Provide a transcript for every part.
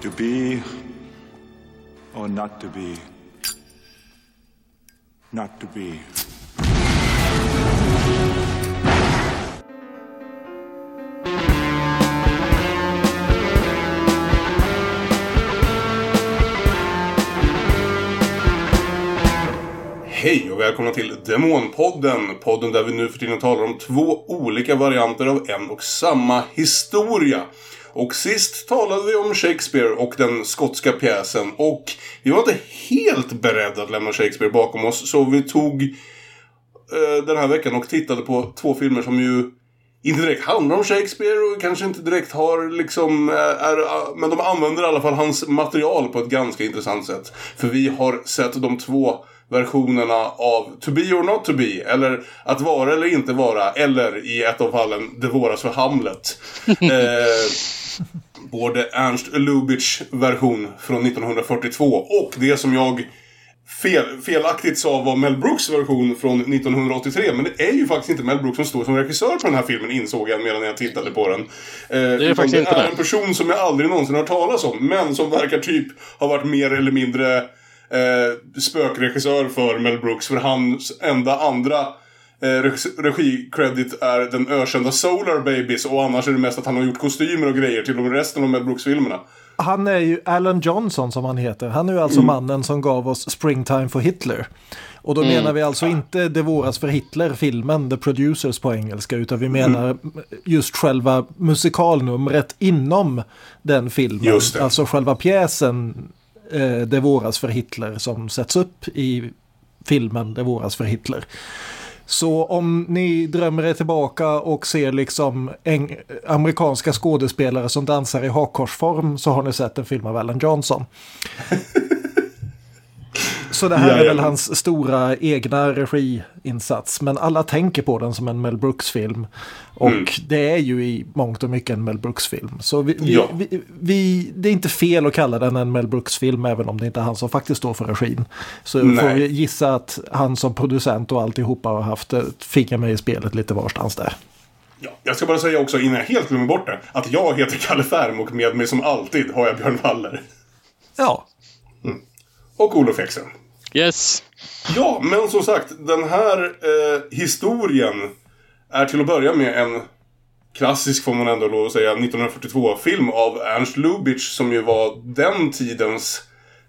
To be or not to be? Not to be. Hej och välkomna till Demonpodden. Podden där vi nu för tiden talar om två olika varianter av en och samma historia. Och sist talade vi om Shakespeare och den skotska pjäsen. Och vi var inte helt beredda att lämna Shakespeare bakom oss. Så vi tog eh, den här veckan och tittade på två filmer som ju inte direkt handlar om Shakespeare och kanske inte direkt har liksom, är, men de använder i alla fall hans material på ett ganska intressant sätt. För vi har sett de två versionerna av To be or not to be, eller Att vara eller inte vara, eller i ett av fallen Det våras för Hamlet. eh, både Ernst Lubitsch version från 1942 och det som jag fel, felaktigt sa var Mel Brooks version från 1983. Men det är ju faktiskt inte Mel Brooks som står som regissör på den här filmen insåg jag medan jag tittade på den. Eh, det är faktiskt det inte är det. en person som jag aldrig någonsin har talas om. Men som verkar typ ha varit mer eller mindre eh, spökregissör för Mel Brooks. För hans enda andra eh, regi- regikredit är den ökända Solar Babies. Och annars är det mest att han har gjort kostymer och grejer till de resten av Mel Brooks-filmerna. Han är ju Alan Johnson som han heter. Han är ju alltså mannen som gav oss Springtime for Hitler. Och då menar vi alltså inte Det våras för Hitler, filmen, The Producers på engelska, utan vi menar just själva musikalnumret inom den filmen. Alltså själva pjäsen eh, Det våras för Hitler som sätts upp i filmen Det våras för Hitler. Så om ni drömmer er tillbaka och ser liksom amerikanska skådespelare som dansar i hakkorsform så har ni sett en film av Alan Johnson. Så det här är väl hans stora egna regiinsats. Men alla tänker på den som en Mel Brooks-film. Och Mm. det är ju i mångt och mycket en Mel Brooks-film. Så vi, vi, Ja. vi, vi, det är inte fel att kalla den en Mel Brooks-film även om det inte är han som faktiskt står för regin. Så Nej. får vi gissa att han som producent och alltihopa har haft ett finger med i spelet lite varstans där. Ja, jag ska bara säga också innan jag helt glömmer bort det. Att jag heter Kalle Färm och med mig som alltid har jag Björn Waller. Ja, Och Olof Ekström. Yes. Ja, men som sagt. Den här eh, historien är till att börja med en klassisk, får man ändå lov att säga, 1942-film av Ernst Lubitsch som ju var den tidens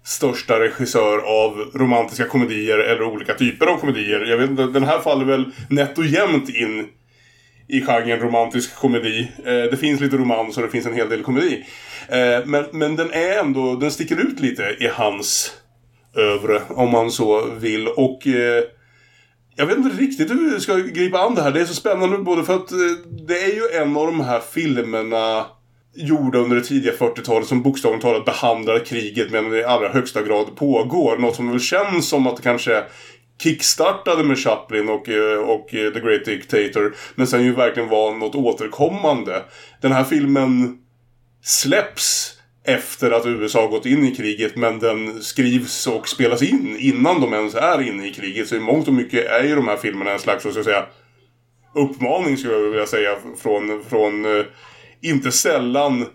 största regissör av romantiska komedier eller olika typer av komedier. Jag vet inte, den här faller väl nätt och jämnt in i genren romantisk komedi. Eh, det finns lite romans och det finns en hel del komedi. Eh, men, men den är ändå, den sticker ut lite i hans övre, om man så vill. Och eh, jag vet inte riktigt hur vi ska gripa an det här. Det är så spännande både för att eh, det är ju en av de här filmerna gjorda under det tidiga 40-talet som bokstavligt talat behandlar kriget medan det i allra högsta grad pågår. Något som väl känns som att det kanske kickstartade med Chaplin och, eh, och eh, The Great Dictator. Men sen ju verkligen var något återkommande. Den här filmen släpps efter att USA har gått in i kriget men den skrivs och spelas in innan de ens är inne i kriget. Så i mångt och mycket är ju de här filmerna en slags, så ska säga, uppmaning skulle jag vilja säga från, från eh, inte sällan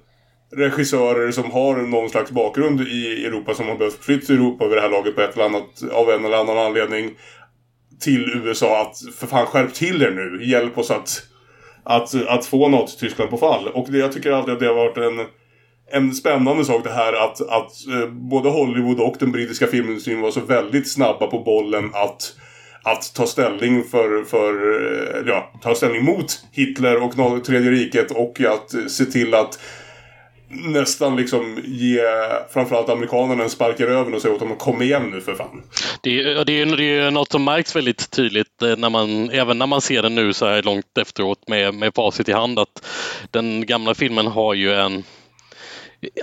regissörer som har någon slags bakgrund i Europa som har behövt flytta till Europa vid det här laget på ett eller annat, av en eller annan anledning till USA att för fan skärp till er nu, hjälp oss att, att, att få något Tyskland på fall. Och det, jag tycker alltid att det har varit en en spännande sak det här att, att eh, både Hollywood och den brittiska filmindustrin var så väldigt snabba på bollen att att ta ställning för, för eh, ja, ta ställning mot Hitler och Tredje riket och att eh, se till att nästan liksom ge framförallt amerikanerna en spark i röven och säga åt dem att kom igen nu för fan. Det är, det, är, det är något som märks väldigt tydligt eh, när man, även när man ser den nu så här långt efteråt med, med facit i hand att den gamla filmen har ju en...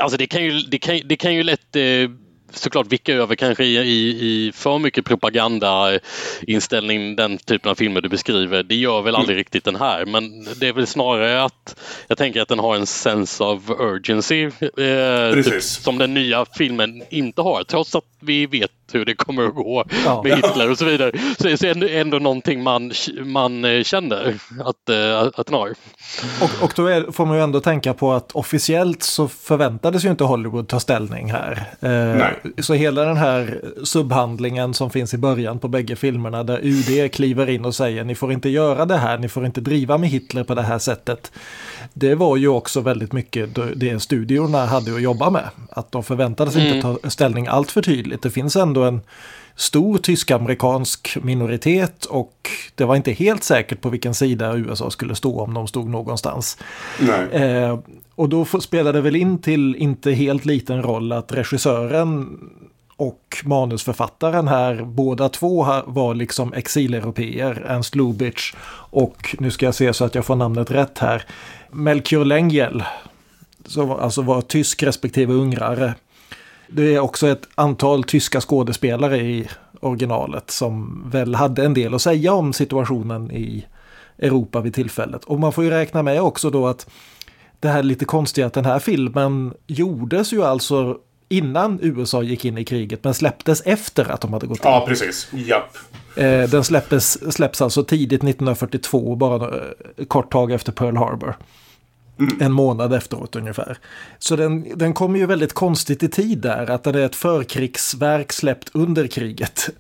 Alltså det kan ju, det kan, det kan ju lätt eh, såklart vicka över kanske i, i, i för mycket propagandainställning, den typen av filmer du beskriver. Det gör väl aldrig riktigt den här, men det är väl snarare att jag tänker att den har en sense of urgency eh, typ, som den nya filmen inte har. Trots att vi vet hur det kommer att gå Ja. med Hitler och så vidare. Så det är ändå, ändå någonting man, man eh, känner att, eh, att den har. Och, och då är, får man ju ändå tänka på att officiellt så förväntades ju inte Hollywood ta ställning här. Eh, Nej. så hela den här subhandlingen som finns i början på bägge filmerna där UD kliver in och säger ni får inte göra det här, ni får inte driva med Hitler på det här sättet. Det var ju också väldigt mycket det studiorna hade att jobba med. Att de förväntades inte ta ställning allt för tydligt. Det finns ändå en stor tysk-amerikansk minoritet och det var inte helt säkert på vilken sida USA skulle stå om de stod någonstans. Nej. Eh, och då spelar det väl in till inte helt liten roll att regissören och manusförfattaren här, båda två var liksom exileuropeer, Ernst Lubitsch och nu ska jag se så att jag får namnet rätt här, Melchior Lengyel, som alltså var tysk respektive ungrare. Det är också ett antal tyska skådespelare i originalet som väl hade en del att säga om situationen i Europa vid tillfället. Och man får ju räkna med också då att det här är lite konstiga att den här filmen gjordes ju alltså innan USA gick in i kriget men släpptes efter att de hade gått in. Ja, precis. Japp. Eh, den släppes, släpps alltså tidigt 1942, bara några- kort tag efter Pearl Harbor. En månad efteråt ungefär. Så den, den kommer ju väldigt konstigt i tid där, att den är ett förkrigsverk släppt under kriget.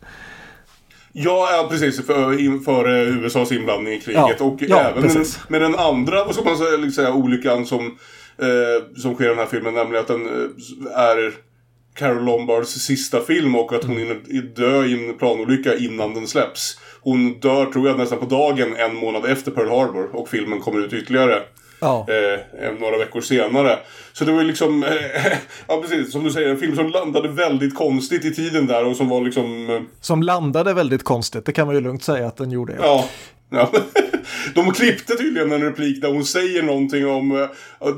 Ja, ja precis. För, för eh, USAs inblandning i kriget. Ja, och ja, även med, med den andra, vad ska man säga, liksom olyckan som, eh, som sker i den här filmen. Nämligen att den eh, är Carol Lombards sista film och att hon Mm. hinner dö i en planolycka innan den släpps. Hon dör, tror jag, nästan på dagen en månad efter Pearl Harbor. Och filmen kommer ut ytterligare Ja, eh, några veckor senare. Så det var ju liksom, eh, ja precis, som du säger, en film som landade väldigt konstigt i tiden där och som var liksom, eh, som landade väldigt konstigt, det kan man ju lugnt säga att den gjorde. ja. Ja. De klippte tydligen en replik där hon säger någonting om eh,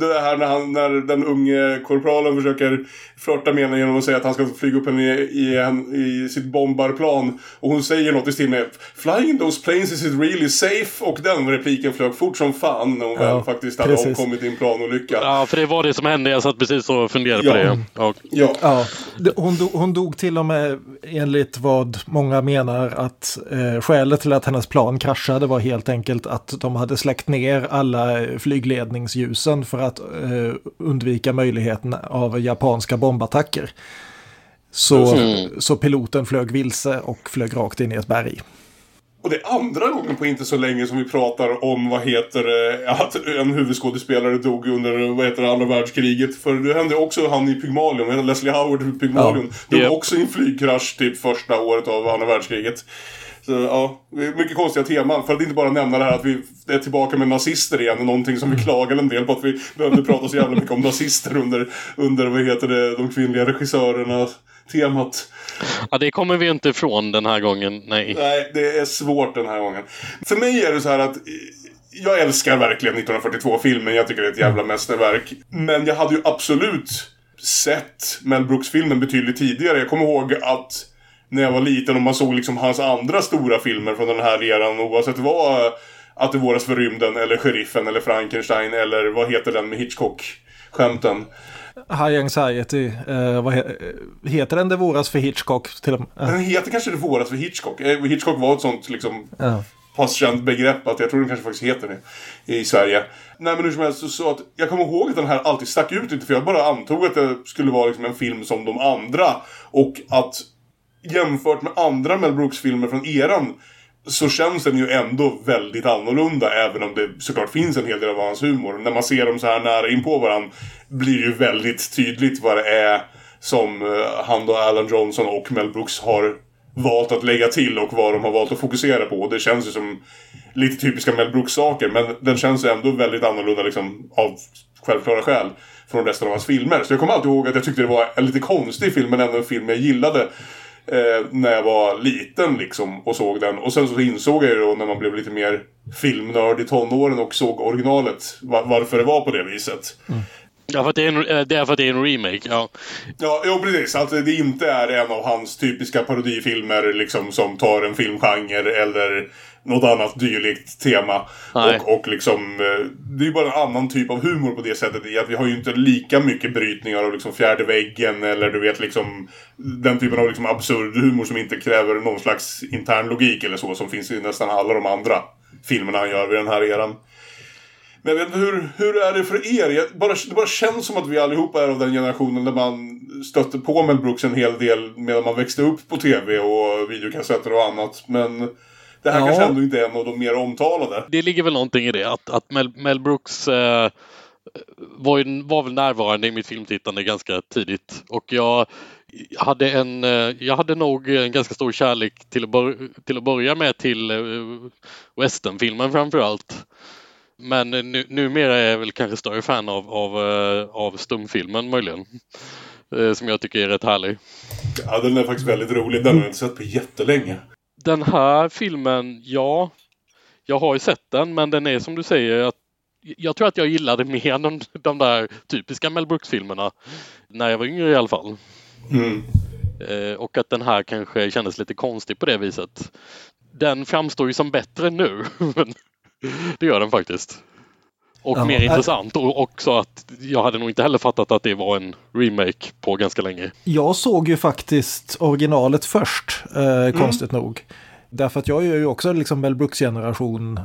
det här när, han, när den unge korpralen försöker flörta med henne genom att säga att han ska flyga upp henne i, i, i sitt bombarplan. Och hon säger något i stil med Flying in those planes is it really safe? Och den repliken flög fort som fan när hon Ja, väl faktiskt hade precis. omkommit i en planolycka. Ja, för det var det som hände. Jag satt precis och funderade på Ja. det. Ja. Ja. Ja, hon, do, hon dog till och med enligt vad många menar att eh, skälet till att hennes plan kraschade var helt enkelt att de hade släckt ner alla flygledningsljusen för att eh, undvika möjligheten av japanska bombattacker. Så, så piloten flög vilse och flög rakt in i ett berg. Och det är andra gången på inte så länge som vi pratar om vad heter att en huvudskådespelare dog under vad heter andra världskriget. För det hände också han i Pygmalion, Leslie Howard i Pygmalion. Dog Japp. också i en flygkrasch typ första året av andra världskriget. Så ja, mycket konstiga teman. För att inte bara nämna det här att vi är tillbaka med nazister igen. Någonting som vi klagade en del på att vi behövde prata så jävla mycket om nazister under, under vad heter det, de kvinnliga regissörerna temat. ja, det kommer vi inte ifrån den här gången. Nej. Nej, det är svårt den här gången. För mig är det så här att jag älskar verkligen 1942-filmen. Jag tycker det är ett jävla mästerverk. Men jag hade ju absolut sett Mel Brooks-filmen betydligt tidigare. Jag kommer ihåg att när jag var liten och man såg liksom hans andra stora filmer från den här eran, oavsett vad Att det våras för rymden, eller Sheriffen, eller Frankenstein, eller vad heter den med Hitchcock-skämten? High Anxiety, eh, vad he, heter den Det våras för Hitchcock? Till och med? Den heter kanske Det våras för Hitchcock. Eh, Hitchcock var ett sånt liksom Ja. pass känt begrepp att jag tror den kanske faktiskt heter det i Sverige. Nej men hur som helst så, så att jag kommer ihåg att den här alltid stack ut lite för jag bara antog att det skulle vara liksom en film som de andra. Och att jämfört med andra Mel Brooks-filmer från eran så känns den ju ändå väldigt annorlunda även om det såklart finns en hel del av hans humor. När man ser dem så här nära in på varandra blir det ju väldigt tydligt vad det är som eh, han då, Alan Johnson och Mel Brooks har valt att lägga till och vad de har valt att fokusera på. Och det känns ju som lite typiska Mel Brooks-saker men den känns ju ändå väldigt annorlunda liksom av självklara skäl från resten av hans filmer. Så jag kommer alltid ihåg att jag tyckte det var en lite konstig film men ändå en film jag gillade. Eh, när jag var liten liksom och såg den. Och sen så insåg jag ju då när man blev lite mer filmnörd i tonåren och såg originalet va- varför det var på det viset. Ja, för att det är en, det är för att det är en remake. Ja. Ja, jo, precis. Att det inte är en av hans typiska parodifilmer liksom, som tar en filmgenre eller något annat dylikt tema. Nej. Och, och liksom, eh, det är ju bara en annan typ av humor på det sättet i att vi har ju inte lika mycket brytningar av liksom fjärde väggen eller du vet liksom den typen av liksom absurd humor som inte kräver någon slags intern logik eller så som finns i nästan alla de andra filmerna han gör vid den här eran. Men jag vet inte, hur, hur är det för er? Jag, bara, det bara känns som att vi allihopa är av den generationen där man stötte på Mel Brooks en hel del medan man växte upp på tv och videokassetter och annat. Men det här Ja. kanske ändå inte är en av de mer omtalade. Det ligger väl någonting i det. Att, att Mel, Mel Brooks eh, var, ju, var väl närvarande i mitt filmtittande ganska tidigt. Och jag hade, en, eh, jag hade nog en ganska stor kärlek till att, bör, till att börja med till eh, westernfilmen framför allt. Men nu, numera är jag väl kanske större fan av, av, eh, av stumfilmen möjligen. Som jag tycker är rätt härlig. Ja, den är faktiskt väldigt rolig. Den har jag inte sett på jättelänge. Den här filmen, ja, jag har ju sett den men den är som du säger att jag tror att jag gillade mer de, de där typiska Mel Brooks-filmerna när jag var yngre i alla fall. Mm. Eh, och att den här kanske kändes lite konstig på det viset. Den framstår ju som bättre nu. det gör den faktiskt. Och Ja, mer äh- intressant och också att jag hade nog inte heller fattat att det var en remake på ganska länge. Jag såg ju faktiskt originalet först, eh, konstigt nog. Därför att jag är ju också liksom Mel Brooks-generation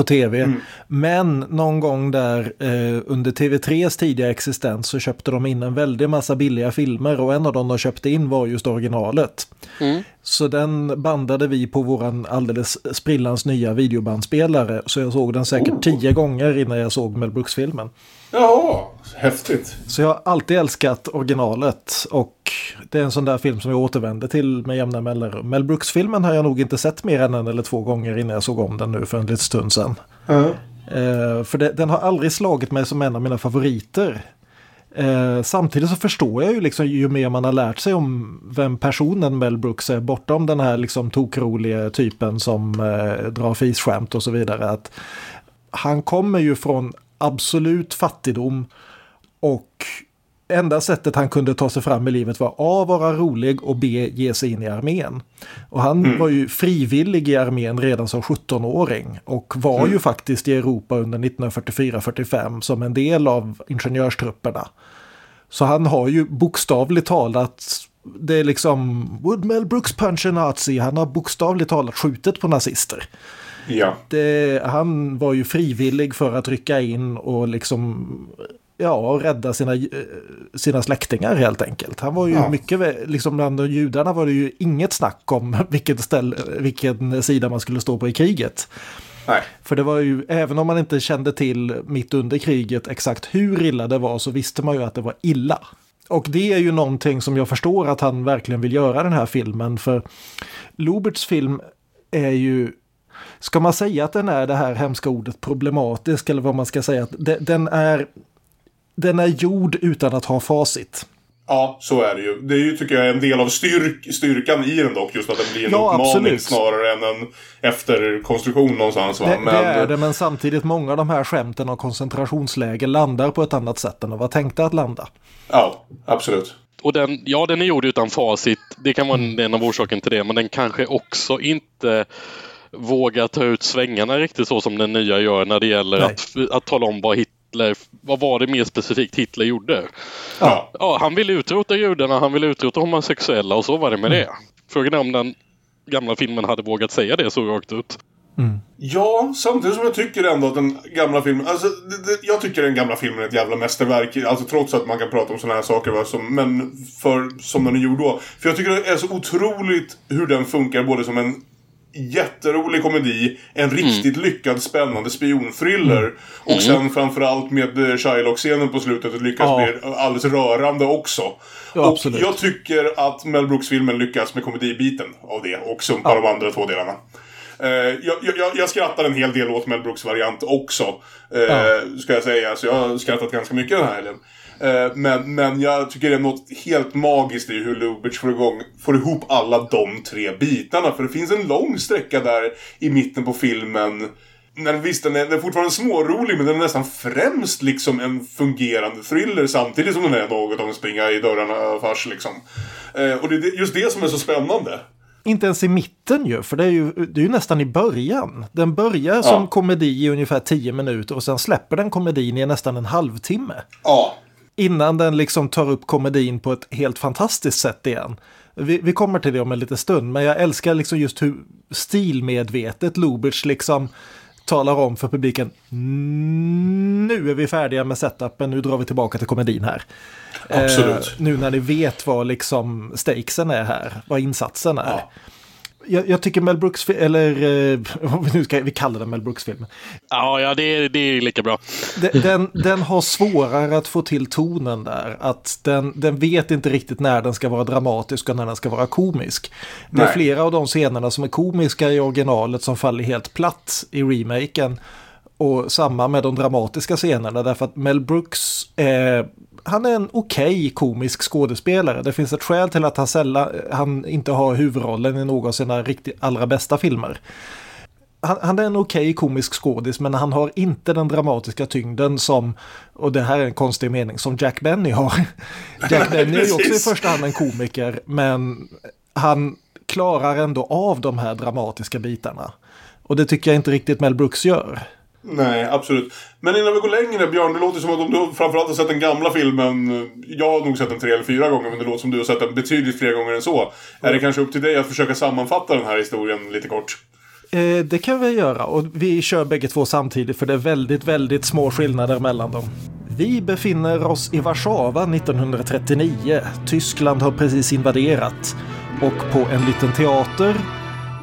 på tv. Men någon gång där eh, under TV3s tidiga existens så köpte de in en väldig massa billiga filmer och en av dem de köpte in var just originalet. Mm. Så den bandade vi på våran alldeles sprillans nya videobandspelare. Så jag såg den säkert tio gånger innan jag såg Mel Brooks-filmen. Jaha, häftigt. Så jag har alltid älskat originalet och det är en sån där film som jag återvänder till med jämna mellanrum. Mel Brooks-filmen har jag nog inte sett mer än en eller två gånger innan jag såg om den nu för en liten stund sedan. Eh, för det, den har aldrig slagit mig som en av mina favoriter. Eh, samtidigt så förstår jag ju liksom ju mer man har lärt sig om vem personen Mel Brooks är bortom den här liksom tokroliga typen som eh, drar fisskämt och så vidare. Att han kommer ju från absolut fattigdom och enda sättet han kunde ta sig fram i livet var A. vara rolig och B. ge sig in i armén. Och han var ju frivillig i armén redan som 17-åring och var ju faktiskt i Europa under 1944-45 som en del av ingenjörstrupperna. Så han har ju bokstavligt talat, det är liksom Would Mel Brooks punch a nazi? Han har bokstavligt talat skjutit på nazister. Ja. Det, han var ju frivillig för att rycka in och liksom ja, rädda sina, eh, sina släktingar helt enkelt. Han var ju Ja. mycket, liksom bland judarna var det ju inget snack om vilken, ställ, vilken sida man skulle stå på i kriget. Nej. För det var ju, även om man inte kände till mitt under kriget exakt hur illa det var så visste man ju att det var illa. Och det är ju någonting som jag förstår att han verkligen vill göra den här filmen. För Luberts film är ju, ska man säga att den är det här hemska ordet problematisk eller vad man ska säga, att de- den är, den är gjord utan att ha facit. Ja, så är det ju. Det är ju, tycker jag, en del av styrk, styrkan i den dock. Just att den blir en Ja, uppmaning absolut. snarare än en efterkonstruktion någonstans. Va? Det, Men, det är det, men samtidigt många av de här skämten och koncentrationsläge landar på ett annat sätt än de var tänkta att landa. Ja, absolut. Och den, ja, den är gjord utan facit. Det kan vara en, en av orsakerna till det. Men den kanske också inte vågar ta ut svängarna riktigt så som den nya gör när det gäller Nej. att, att tala om vad Hitler, vad var det mer specifikt Hitler gjorde? Ja. Ja, han ville utrota judarna, han ville utrota homosexuella och så var det med det. Frågan är om den gamla filmen hade vågat säga det så rakt ut. Ja, samtidigt som jag tycker ändå att den gamla filmen... Alltså, det, det, jag tycker den gamla filmen är ett jävla mästerverk. Alltså trots att man kan prata om sådana här saker. Va, som, men för, som den är gjord då. För jag tycker det är så otroligt hur den funkar både som en jätterolig komedi, en riktigt lyckad spännande spionthriller och sen framförallt med eh, Shylock-scenen på slutet lyckas Ja. bli alldeles rörande också. Ja, och absolut. jag tycker att Mel Brooks-filmen lyckas med komedibiten av det och sumpar de andra två delarna. Eh, jag, jag, jag skrattar en hel del åt Mel Brooks variant också. Eh, Ja. Ska jag säga. Så jag har skrattat ganska mycket den här helgen. Eh, men, men jag tycker det är något helt magiskt i hur Lubitsch får, igång, får ihop alla de tre bitarna. För det finns en lång sträcka där i mitten på filmen när visst, den är, den är fortfarande smårolig men den är nästan främst liksom en fungerande thriller samtidigt som den är något av en springa i dörrarna-fars liksom. Eh, och det är just det som är så spännande. Inte ens i mitten ju, för det är ju, det är ju nästan i början. Den börjar som Ja. komedi i ungefär 10 minuter och sen släpper den komedin i nästan en halvtimme. Ja. Innan den liksom tar upp komedin på ett helt fantastiskt sätt igen. Vi, vi kommer till det om en liten stund, men jag älskar liksom just hur stilmedvetet Lubitsch liksom talar om för publiken. Nu är vi färdiga med setupen, nu drar vi tillbaka till komedin här. Absolut. Eh, nu när ni vet vad liksom stakesen är här, vad insatsen är. Ja. Jag, jag tycker Mel Brooks, eller eh, nu ska vi kalla den Mel Brooks-filmen. Ja, ja det, är- det är lika bra. Den, den, den har svårare att få till tonen där. Att den, den vet inte riktigt när den ska vara dramatisk och när den ska vara komisk. Det är Nej. flera av de scenerna som är komiska i originalet som faller helt platt i remaken. Och samma med de dramatiska scenerna därför att Mel Brooks är, han är en okej komisk skådespelare. Det finns ett skäl till att han, sällan, han inte har huvudrollen i någon av sina riktigt allra bästa filmer han, han är en okej komisk skådis men han har inte den dramatiska tyngden som, och det här är en konstig mening, som Jack Benny har. Jack Benny är ju också i första hand en komiker men han klarar ändå av de här dramatiska bitarna. Och det tycker jag inte riktigt Mel Brooks gör. Nej, absolut. Men innan vi går längre, Björn, det låter som att om du framförallt har sett den gamla filmen. Jag har nog sett den tre eller fyra gånger, men det låter som du har sett den betydligt fler gånger än så. Är det kanske upp till dig att försöka sammanfatta den här historien lite kort? Eh, det kan vi göra och vi kör bägge två samtidigt för det är väldigt, väldigt små skillnader mellan dem. Vi befinner oss i Warszawa 1939. Tyskland har precis invaderat och på en liten teater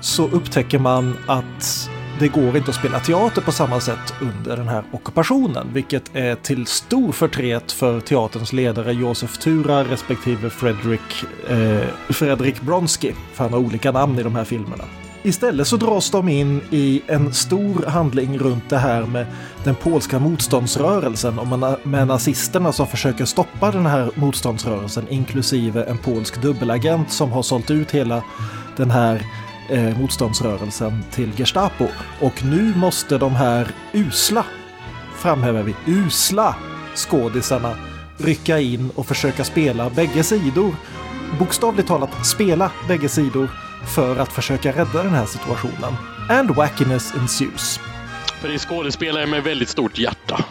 så upptäcker man att det går inte att spela teater på samma sätt under den här ockupationen, vilket är till stor förtret för teaterns ledare Josef Tura respektive Fredrik, eh, Fredrik Bronsky, för han har olika namn i de här filmerna. Istället så dras de in i en stor handling runt det här med den polska motståndsrörelsen och med, med nazisterna som försöker stoppa den här motståndsrörelsen inklusive en polsk dubbelagent som har sålt ut hela den här eh, motståndsrörelsen till Gestapo. Och nu måste de här usla, framhäver vi, usla skådisarna rycka in och försöka spela bägge sidor. Bokstavligt talat spela bägge sidor för att försöka rädda den här situationen. And wackiness ensues. För det är skådespelare med väldigt stort hjärta.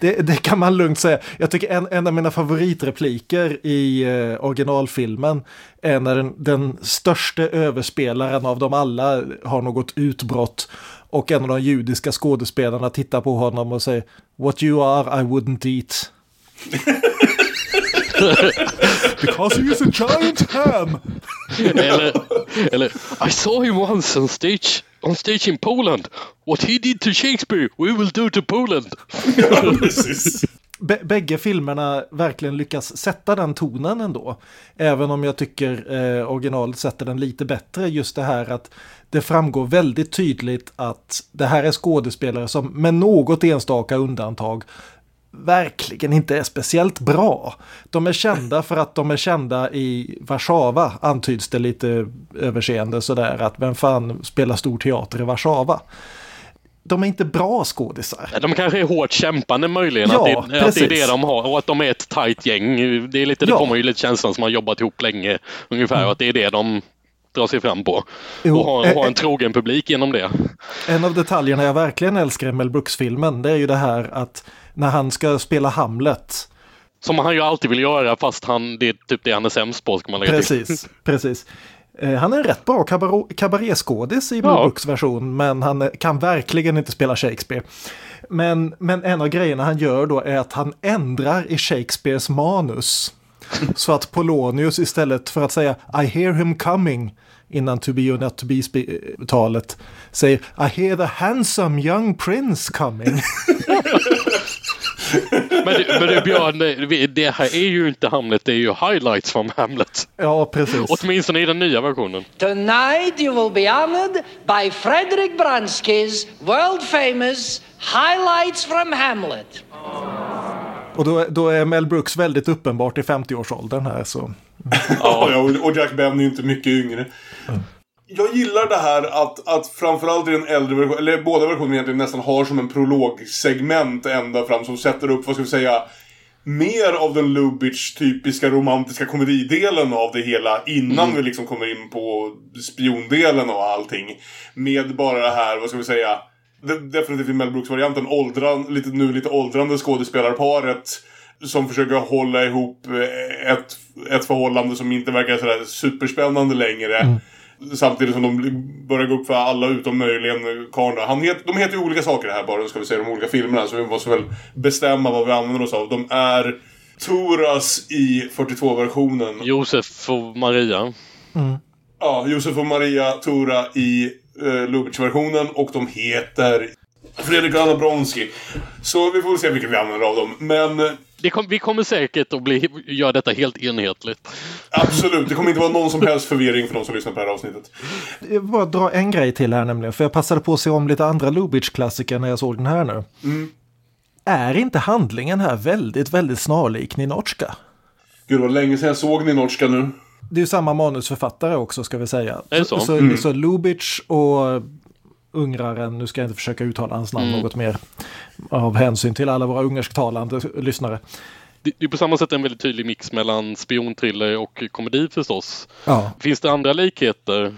Det, det kan man lugnt säga. Jag tycker en, en av mina favoritrepliker i eh, originalfilmen är när den, den största överspelaren av dem alla har något utbrott och en av de judiska skådespelarna tittar på honom och säger What you are I wouldn't eat. Because he is a giant ham! Eller, eller I saw him once on stage, on stage in Poland. What he did to Shakespeare, we will do to Poland. Ja, precis. Bä- bägge filmerna verkligen lyckas sätta den tonen ändå. Även om jag tycker eh, originalet sätter den lite bättre. Just det här att det framgår väldigt tydligt att det här är skådespelare som med något enstaka undantag verkligen inte är speciellt bra. De är kända för att de är kända i Warszawa, antyds det lite överseende sådär, att vem fan spelar stor teater i Warszawa? De är inte bra skådisar. De kanske är hårt kämpande möjligen. Ja, att, det, att det är det de har och att de är ett tajt gäng. Det, är lite, det Ja. man ju lite känslan som har jobbat ihop länge ungefär. Och att det är det de drar sig fram på. Jo, och ha, eh, ha en trogen publik genom det. En av detaljerna jag verkligen älskar i Mel Brooks-filmen det är ju det här att när han ska spela Hamlet. Som han ju alltid vill göra fast han, det är typ det han är sämst på. Ska man lägga till. Precis, precis. Eh, Han är en rätt bra kabaréskådis i Mel Ja. Brooks version men han eh, kan verkligen inte spela Shakespeare. Men, men en av grejerna han gör då är att han ändrar i Shakespeares manus. Så att Polonius istället för att säga I hear him coming innan to be or not to be spe- talet säger I hear the handsome young prince coming. Men, du- men du Björn, det, här är ju inte Hamlet, det är ju highlights från Hamlet. ja, precis. Åtminstone i den nya versionen. Tonight you will be honored by Frederick Bronsky's world famous Highlights from Hamlet. Och då, då är Mel Brooks väldigt uppenbart i 50-årsåldern här så. Ja, och- Jack Benny är inte mycket yngre. Jag gillar det här att, att framförallt i den äldre versionen, eller båda versionerna egentligen nästan har som en prologsegment ända fram som sätter upp, vad ska vi säga, mer av den Lubitsch typiska romantiska komedidelen av det hela innan vi liksom kommer in på spiondelen och allting. Med bara det här, vad ska vi säga, de- definitivt i Mel Brooks-varianten, åldran, lite, nu lite åldrande skådespelarparet som försöker hålla ihop eh, ett, ett förhållande som inte verkar sådär superspännande längre. Samtidigt som de börjar gå upp för alla utom möjligen karln då. Han het, De heter ju olika saker här bara, ska vi säga, de olika filmerna. Så vi måste väl bestämma vad vi använder oss av. De är Toras i 42-versionen. Josef och Maria. Ja, Josef och Maria Tora i uh, Lubitsch-versionen. Och de heter Fredrik och Anna Bronski. Så vi får se vilket vi använder av dem. Men eh, Det kom, vi kommer säkert att bli, göra detta helt enhetligt. absolut, det kommer inte vara någon som helst förvirring för de som lyssnar på det här avsnittet. Jag vill bara dra en grej till här nämligen, för jag passade på att se om lite andra Lubitsch-klassiker när jag såg den här nu. Är inte handlingen här väldigt, väldigt snarlik Ninotchka? Gud, vad länge sedan jag såg Ninotchka nu. Det är ju samma manusförfattare också ska vi säga. Är det så? Så, så Lubitsch och ungraren, nu ska jag inte försöka uttala hans namn något mer av hänsyn till alla våra ungersktalande lyssnare. Det det är på samma sätt en väldigt tydlig mix mellan spionthriller och komedi förstås. Ja. Finns det andra likheter?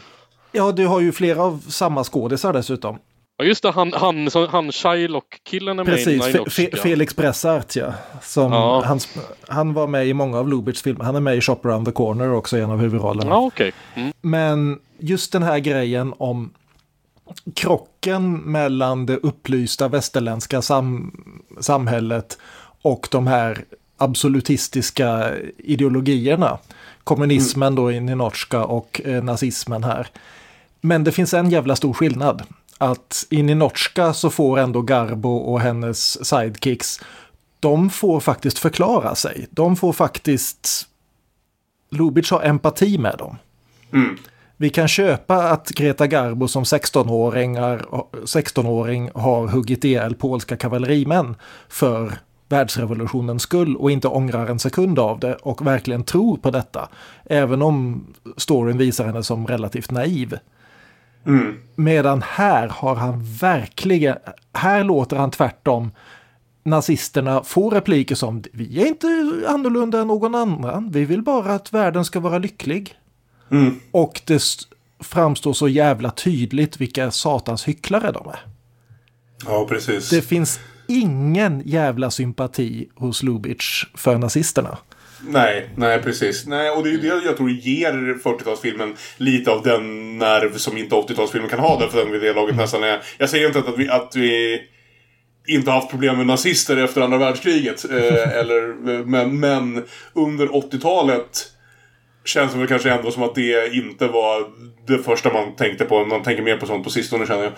ja, du har ju flera av samma skådisar dessutom. Ja just det, han, han, han Shylock-killen är med i Precis, Fe-. Fe- Felix Bressart ja. Som Ja. Han, han var med i många av Lubitschs filmer. Han är med i Shop around the corner också, en av huvudrollerna. Ja okej. Mm. Men just den här grejen om krocken mellan det upplysta västerländska sam samhället och de här absolutistiska ideologierna. Kommunismen då i Ninotchka och eh, nazismen här. Men det finns en jävla stor skillnad. Att i Ninotchka så får ändå Garbo och hennes sidekicks, de får faktiskt förklara sig. De får faktiskt... Lubitsch har empati med dem. Vi kan köpa att Greta Garbo som 16-åring, är, 16-åring har huggit ihjäl polska kavallerimän för världsrevolutionens skull och inte ångrar en sekund av det och verkligen tror på detta. Även om storyn visar henne som relativt naiv. Medan här har han verkligen, här låter han tvärtom nazisterna få repliker som vi är inte annorlunda än någon annan, vi vill bara att världen ska vara lycklig. Och det framstår så jävla tydligt vilka satans hycklare de är. Ja, precis. Det finns ingen jävla sympati hos Lubitsch för nazisterna. Nej, nej precis. Nej, och det är det jag tror ger 40-talsfilmen lite av den nerv som inte 80-talsfilmen kan ha. Därför den vid det laget nästan är... Jag säger inte att vi, att vi inte haft problem med nazister efter andra världskriget. Eh, eller, men, men under 80-talet känns det väl kanske ändå som att det inte var det första man tänkte på. Man tänker mer på sånt på sistone känner jag.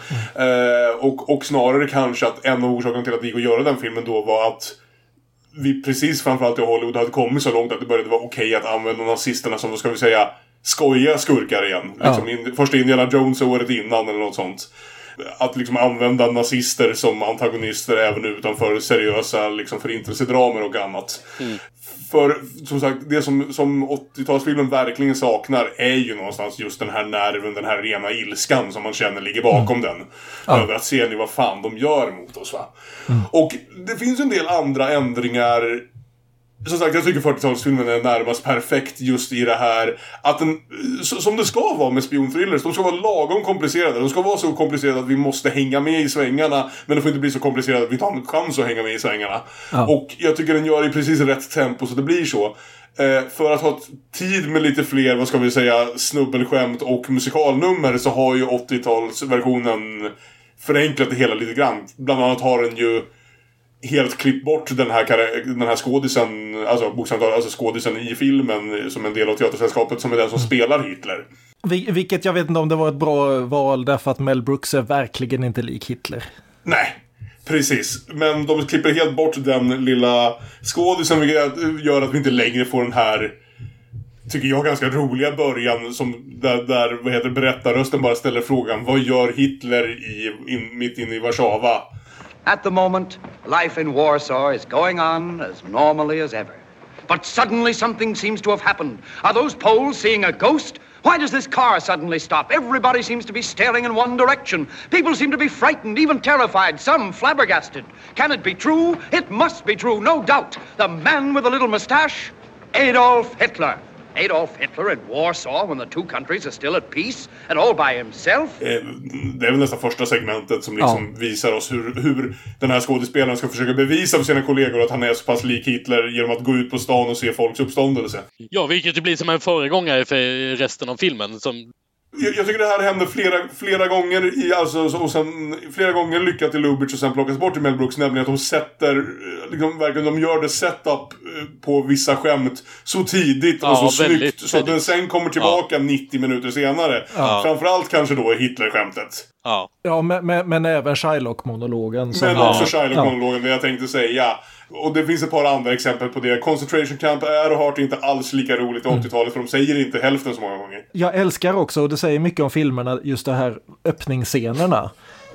Eh, och, och snarare kanske att en av orsakerna till att det gick att göra den filmen då var att vi precis framförallt i Hollywood hade kommit så långt att det började vara okej att använda nazisterna som, vad ska vi säga, skojiga skurkar igen. Liksom in, första Indiana Jones året innan eller något sånt. Att liksom använda nazister som antagonister även utanför seriösa liksom, förintelsedramer och annat. För som sagt, det som, som 80-talsfilmen verkligen saknar är ju någonstans just den här nerven, den här rena ilskan som man känner ligger bakom den. Över att se nu vad fan de gör mot oss va. Och det finns en del andra ändringar som sagt, jag tycker 40-talsfilmen är närmast perfekt just i det här att den, så- som det ska vara med spionthrillers, de ska vara lagom komplicerade. De ska vara så komplicerade att vi måste hänga med i svängarna, men de får inte bli så komplicerade att vi inte har en chans att hänga med i svängarna. Och jag tycker den gör i precis rätt tempo så det blir så. Eh, för att ha tid med lite fler, vad ska vi säga, snubbelskämt och musikalnummer så har ju 80-talsversionen förenklat det hela lite grann. Bland annat har den ju helt klippt bort den här, den här skådisen, alltså bokstavligt alltså skådisen i filmen som en del av teatersällskapet som är den som spelar Hitler. Vil- Vilket jag vet inte om det var ett bra val därför att Mel Brooks är verkligen inte lik Hitler. Nej, precis. Men de klipper helt bort den lilla skådisen vilket gör att vi inte längre får den här Tycker jag ganska roliga början som där, där vad heter berättarrösten bara ställer frågan Vad gör Hitler i, in, mitt inne i Warszawa? At the moment, life in Warsaw is going on as normally as ever. But suddenly something seems to have happened. Are those Poles seeing a ghost? Why does this car suddenly stop? Everybody seems to be staring in one direction. People seem to be frightened, even terrified, some flabbergasted. Can it be true? It must be true, no doubt. The man with the little mustache? Adolf Hitler. Adolf Hitler in Warsaw when the two countries are still at peace and all by himself? Eh, Det är väl nästan första segmentet som liksom visar oss hur, hur den här skådespelaren ska försöka bevisa för sina kollegor att han är så pass lik Hitler genom att gå ut på stan och se folks uppståndelse. Ja, vilket ju blir som en föregångare för resten av filmen. Som, Jag, jag tycker det här händer flera, flera gånger i, alltså, och sen flera gånger lyckat i Lubitsch och sen plockas bort i Mel Brooks. Nämligen att de sätter, eh, liksom, verkligen, de gör det setup eh, på vissa skämt så tidigt och Ja, så väldigt snyggt. Så att den sen kommer tillbaka 90 minuter senare. Framförallt kanske då Hitler-skämtet. ja. Ja, men, men, men även Shylock-monologen. Men Ja. också Shylock-monologen, det jag tänkte säga. Och det finns ett par andra exempel på det. Concentration Camp är och har varit inte alls lika roligt i 80-talet för de säger inte hälften så många gånger. Jag älskar också, och det säger mycket om filmerna, just det här öppningsscenerna.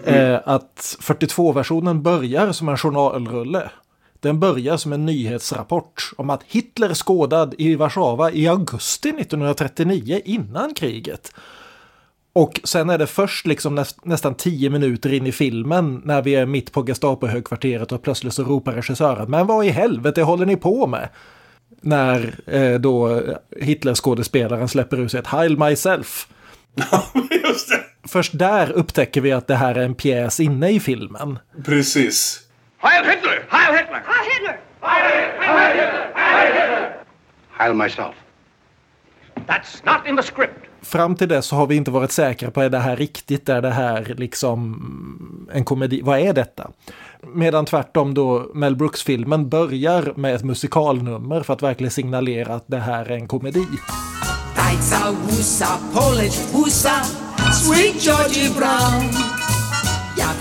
Eh, att 42-versionen börjar som en journalrulle. Den börjar som en nyhetsrapport om att Hitler skådad i Warszawa i augusti 1939 innan kriget. Och sen är det först liksom näst, nästan tio minuter in i filmen när vi är mitt på Gestapo-högkvarteret och plötsligt så ropar regissören Men vad i helvete håller ni på med? När eh, då Hitler-skådespelaren släpper ut sig ett Heil myself. Just det! Först där upptäcker vi att det här är en pjäs inne i filmen. Precis. Heil Hitler! Heil Hitler! Hitler! Heil myself. That's not in the script. Fram till dess så har vi inte varit säkra på är det här riktigt, är det här liksom en komedi, vad är detta? Medan tvärtom då Mel Brooks-filmen börjar med ett musikalnummer för att verkligen signalera att det här är en komedi. Sweet Georgie Brown.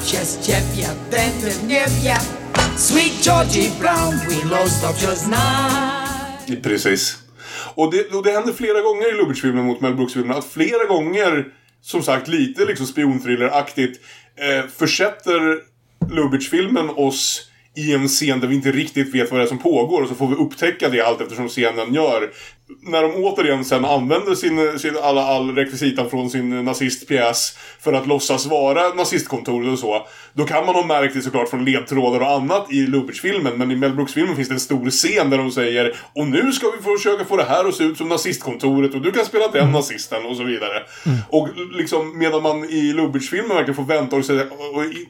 Przez ciebie będę sweet Georgie Brown. Precis. Och det, och det händer flera gånger i Lubitsch-filmen mot Mel Brooks-filmen att flera gånger, som sagt lite liksom spionthriller-aktigt, eh, försätter Lubitsch-filmen oss i en scen där vi inte riktigt vet vad det är som pågår och så får vi upptäcka det allt eftersom scenen gör. När de återigen sen använder sin, sin alla, all rekvisitan från sin nazistpjäs för att låtsas vara nazistkontoret och så. Då kan man ha märkt det såklart från ledtrådar och annat i Lubitsch-filmen. Men i Mel Brooks-filmen finns det en stor scen där de säger Och nu ska vi försöka få det här att se ut som nazistkontoret och du kan spela den nazisten och så vidare. Och liksom medan man i Lubitsch-filmen verkligen får vänta och säga och, i-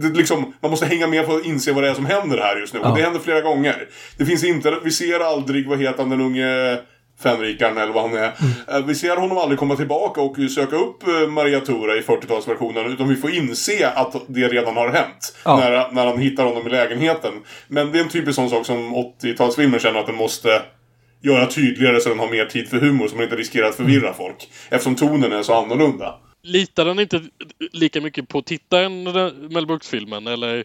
det, liksom, man måste hänga med för att inse vad det är som händer här just nu. Och det händer flera gånger. Det finns inte, vi ser aldrig, vad heter han, den unge Fänrikarn eller vad han är. Eh, Vi ser honom aldrig komma tillbaka och söka upp eh, Maria Tura i 40-talsversionen. Utan vi får inse att det redan har hänt. Ja. När, när han hittar honom i lägenheten. Men det är en typisk sån sak som 80-talsfilmer känner att den måste göra tydligare så den har mer tid för humor. Så man inte riskerar att förvirra folk. Eftersom tonen är så annorlunda. Litar den inte lika mycket på tittaren, Mel Brooks-filmen? Eller?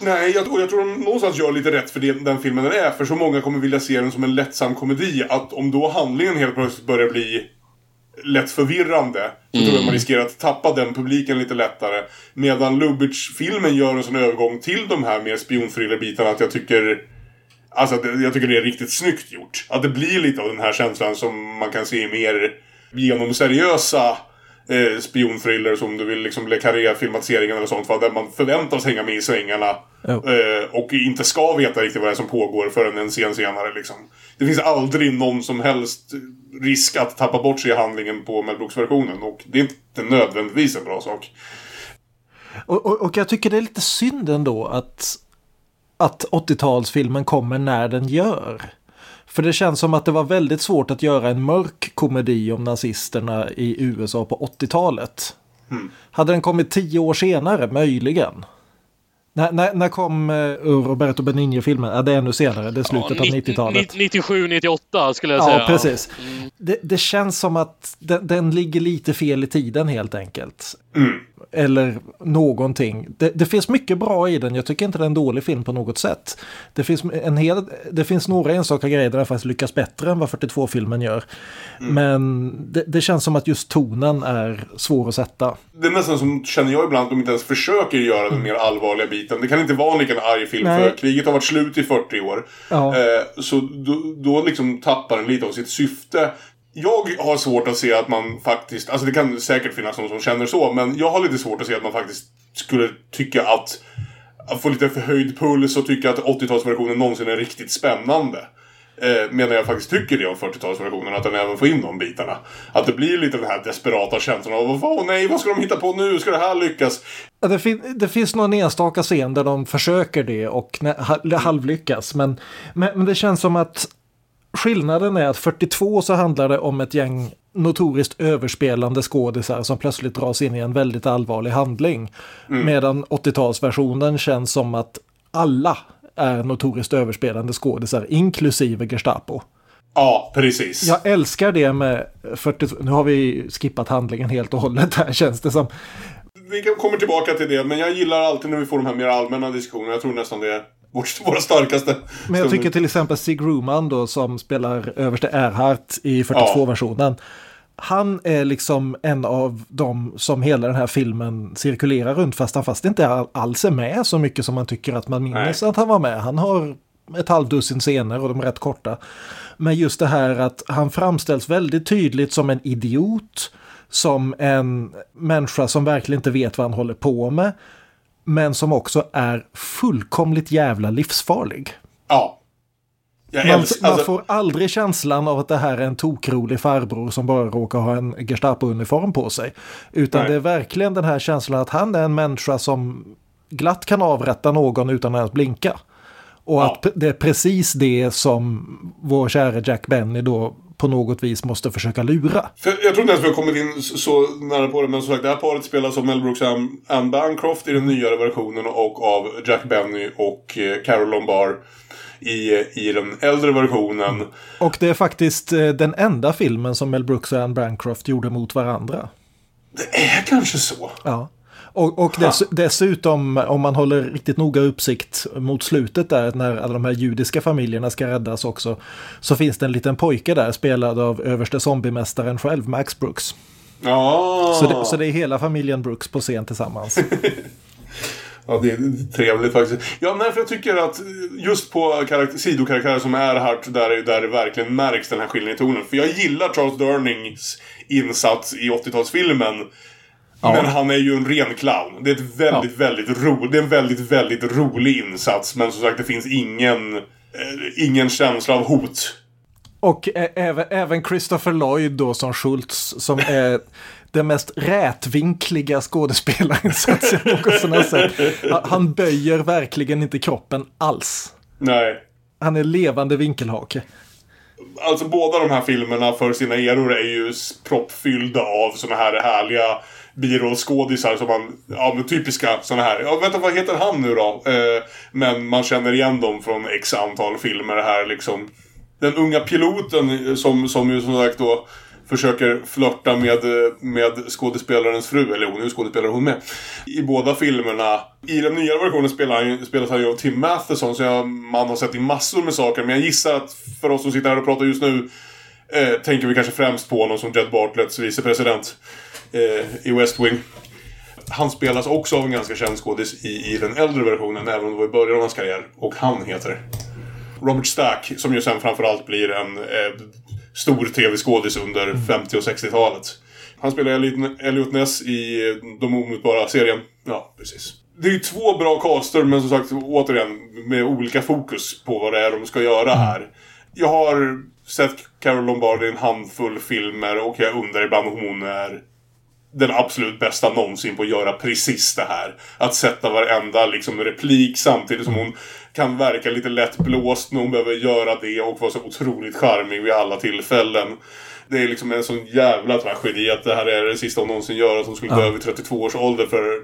Nej, jag, och jag tror de någonstans gör lite rätt för det, den filmen den är. För så många kommer vilja se den som en lättsam komedi. Att om då handlingen helt plötsligt börjar bli lätt förvirrande. Så tror jag man riskerar att tappa den publiken lite lättare. Medan Lubitsch-filmen gör en sån övergång till de här mer spionthriller-bitarna att jag tycker... Alltså, jag tycker det är riktigt snyggt gjort. Att det blir lite av den här känslan som man kan se i mer genomseriösa eh, spionthriller som du vill liksom Le Carré-filmatiseringen eller sånt. va, Där man förväntas hänga med i svängarna. Ja. Eh, och inte ska veta riktigt vad det är som pågår förrän en scen senare liksom. Det finns aldrig någon som helst risk att tappa bort sig i handlingen på Mel Brooks-versionen. Och det är inte nödvändigtvis en bra sak. Och, och, och jag tycker det är lite synd ändå att, att 80-talsfilmen kommer när den gör. För det känns som att det var väldigt svårt att göra en mörk komedi om nazisterna i USA på 80-talet. Hade den kommit tio år senare, möjligen. När, när, när kom uh, Roberto Benigni-filmen? Ja, det är ännu senare, det är slutet av 90-talet. 97, 98 skulle jag Ja, säga. precis. Det, det känns som att den, den ligger lite fel i tiden helt enkelt. Eller någonting. Det, det finns mycket bra i den. Jag tycker inte det är en dålig film på något sätt. Det finns, en hel, det finns några enstaka grejer där den faktiskt lyckas bättre än vad 42-filmen gör. Men det, det känns som att just tonen är svår att sätta. Det är nästan som, känner jag ibland, att de inte ens försöker göra den mer allvarliga biten. Det kan inte vara en lika arg film Nej. för kriget har varit slut i 40 år. Ja. Eh, så då, då liksom tappar den lite av sitt syfte. Jag har svårt att se att man faktiskt, alltså det kan säkert finnas någon som känner så, men jag har lite svårt att se att man faktiskt skulle tycka att, att få lite förhöjd puls och tycka att 80-talsversionen någonsin är riktigt spännande. Eh, medan jag faktiskt tycker det om 40-talsversionen, att den även får in de bitarna. Att det blir lite den här desperata känslan av åh nej, vad ska de hitta på nu? Ska det här lyckas? Ja, det, fin det finns någon enstaka scen där de försöker det och halvlyckas. Men, men, men det känns som att skillnaden är att 42 så handlar det om ett gäng notoriskt överspelande skådisar som plötsligt dras in i en väldigt allvarlig handling. Medan 80-talsversionen känns som att alla är notoriskt överspelande skådisar, inklusive Gestapo. Ja, precis. Jag älskar det med 42, nu har vi skippat handlingen helt och hållet här känns det som. Vi kommer tillbaka till det, men jag gillar alltid när vi får de här mer allmänna diskussionerna. Jag tror nästan det vårt, våra starkaste Men jag tycker till exempel Sig Ruman då som spelar överste Erhardt i 42-versionen. Han är liksom en av dem som hela den här filmen cirkulerar runt fast han fast inte all- alls är med så mycket som man tycker att man minns att han var med. Han har ett halvdussin scener och de är rätt korta. Men just det här att han framställs väldigt tydligt som en idiot, som en människa som verkligen inte vet vad han håller på med, men som också är fullkomligt jävla livsfarlig. Ja. Man, älskar... man Alltså, får aldrig känslan av att det här är en tokrolig farbror som bara råkar ha en Gestapo-uniform på sig. Utan Nej. det är verkligen den här känslan att han är en människa som glatt kan avrätta någon utan att ens blinka. Och Ja. att det är precis det som vår kära Jack Benny då på något vis måste försöka lura. För jag tror inte ens vi har kommit in så, nära på det, men som sagt, det här paret spelas av Mel Brooks och Anne- Anne Bancroft i den nyare versionen och av Jack Benny och eh, Carol Lombard i, i den äldre versionen. Och det är faktiskt eh, den enda filmen som Mel Brooks och Anne Bancroft gjorde mot varandra. Det är kanske så. Ja. Och, och dess, dessutom om man håller riktigt noga uppsikt mot slutet där när alla de här judiska familjerna ska räddas också. Så finns det en liten pojke där spelad av överste zombiemästaren själv, Max Brooks. Ja, Så det, så det är hela familjen Brooks på scen tillsammans. ja det är trevligt faktiskt. Ja, nej, för jag tycker att just på karaktär, sidokaraktärer som Erhardt, där, där det verkligen märks den här skillnaden i tonen. För jag gillar Charles Durnings insats i 80-talsfilmen. Men han är ju en ren clown. Det är ett väldigt, väldigt ro, det är en väldigt, väldigt rolig insats. Men som sagt, det finns ingen, eh, ingen känsla av hot. Och även, även Christopher Lloyd då som Schultz som är den mest rätvinkliga skådespelarinsats jag någonsin har sett. Han- böjer verkligen inte kroppen alls. Nej. Han är levande vinkelhake. Alltså båda de här filmerna för sina eror är ju proppfyllda av såna här härliga birollskådisar som man, ja men typiska sådana här, ja vänta vad heter han nu då? Eh, men man känner igen dem från x antal filmer här liksom. Den unga piloten som, som ju som sagt då försöker flörta med, med skådespelarens fru, eller hon är ju skådespelare hon med. I båda filmerna. I den nya versionen spelar han, spelas han ju av Tim Matheson, så jag, man har sett i massor med saker. Men jag gissar att för oss som sitter här och pratar just nu eh, tänker vi kanske främst på honom som Jed Bartletts vicepresident i West Wing. Han spelas också av en ganska känd skådis i, i den äldre versionen, även om det var i början av hans karriär. Och han heter Robert Stack, som ju sen framförallt blir en eh, stor tv-skådis under 50 och 60-talet. Han spelar Elliot- Ness i eh, De omutbara-serien. Ja, precis. Det är ju två bra caster, men som sagt, återigen, med olika fokus på vad det är de ska göra här. Jag har sett Carol Lombardi i en handfull filmer och jag undrar ibland om hon är den absolut bästa någonsin på att göra precis det här. Att sätta varenda liksom, replik samtidigt som hon kan verka lite lättblåst när hon behöver göra det och vara så otroligt charmig vid alla tillfällen. Det är liksom en sån jävla tragedi att det här är det sista hon någonsin gör. Att hon skulle dö vid 32 års ålder för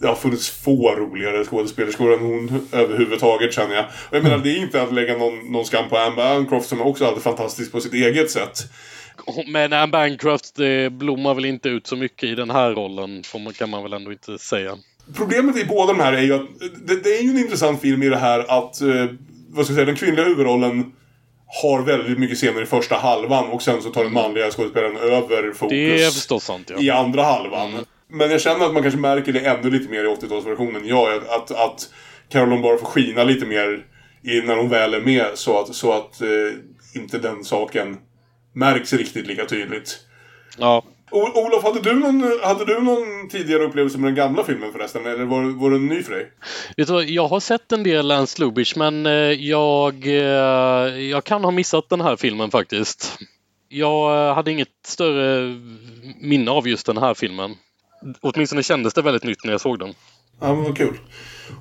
det har funnits få roligare skådespelerskor än hon överhuvudtaget känner jag. Och jag menar, det är inte att lägga någon, någon skam på Amber Bancroft som också hade fantastiskt på sitt eget sätt. Men Anne Bancroft det blommar väl inte ut så mycket i den här rollen, man, kan man väl ändå inte säga. Problemet i båda de här är ju att det, det är ju en intressant film i det här att eh, vad ska jag säga, den kvinnliga huvudrollen har väldigt mycket scener i första halvan och sen så tar den manliga skådespelaren över fokus Det är förstås sant, ja. i andra halvan. Men jag känner att man kanske märker det ännu lite mer i 80-talsversionen. Ja, att, att, att Carol Lombard får skina lite mer i, när hon väl är med så att, så att eh, inte den saken märks riktigt lika tydligt. Ja. O Olof, hade du, någon, hade du någon tidigare upplevelse med den gamla filmen förresten? Eller var, var den ny för dig? Vet du jag har sett en del Lance Lubitsch men eh, jag, eh, jag kan ha missat den här filmen faktiskt. Jag eh, hade inget större minne av just den här filmen. Åtminstone kändes det väldigt nytt när jag såg den. Ja, men vad kul.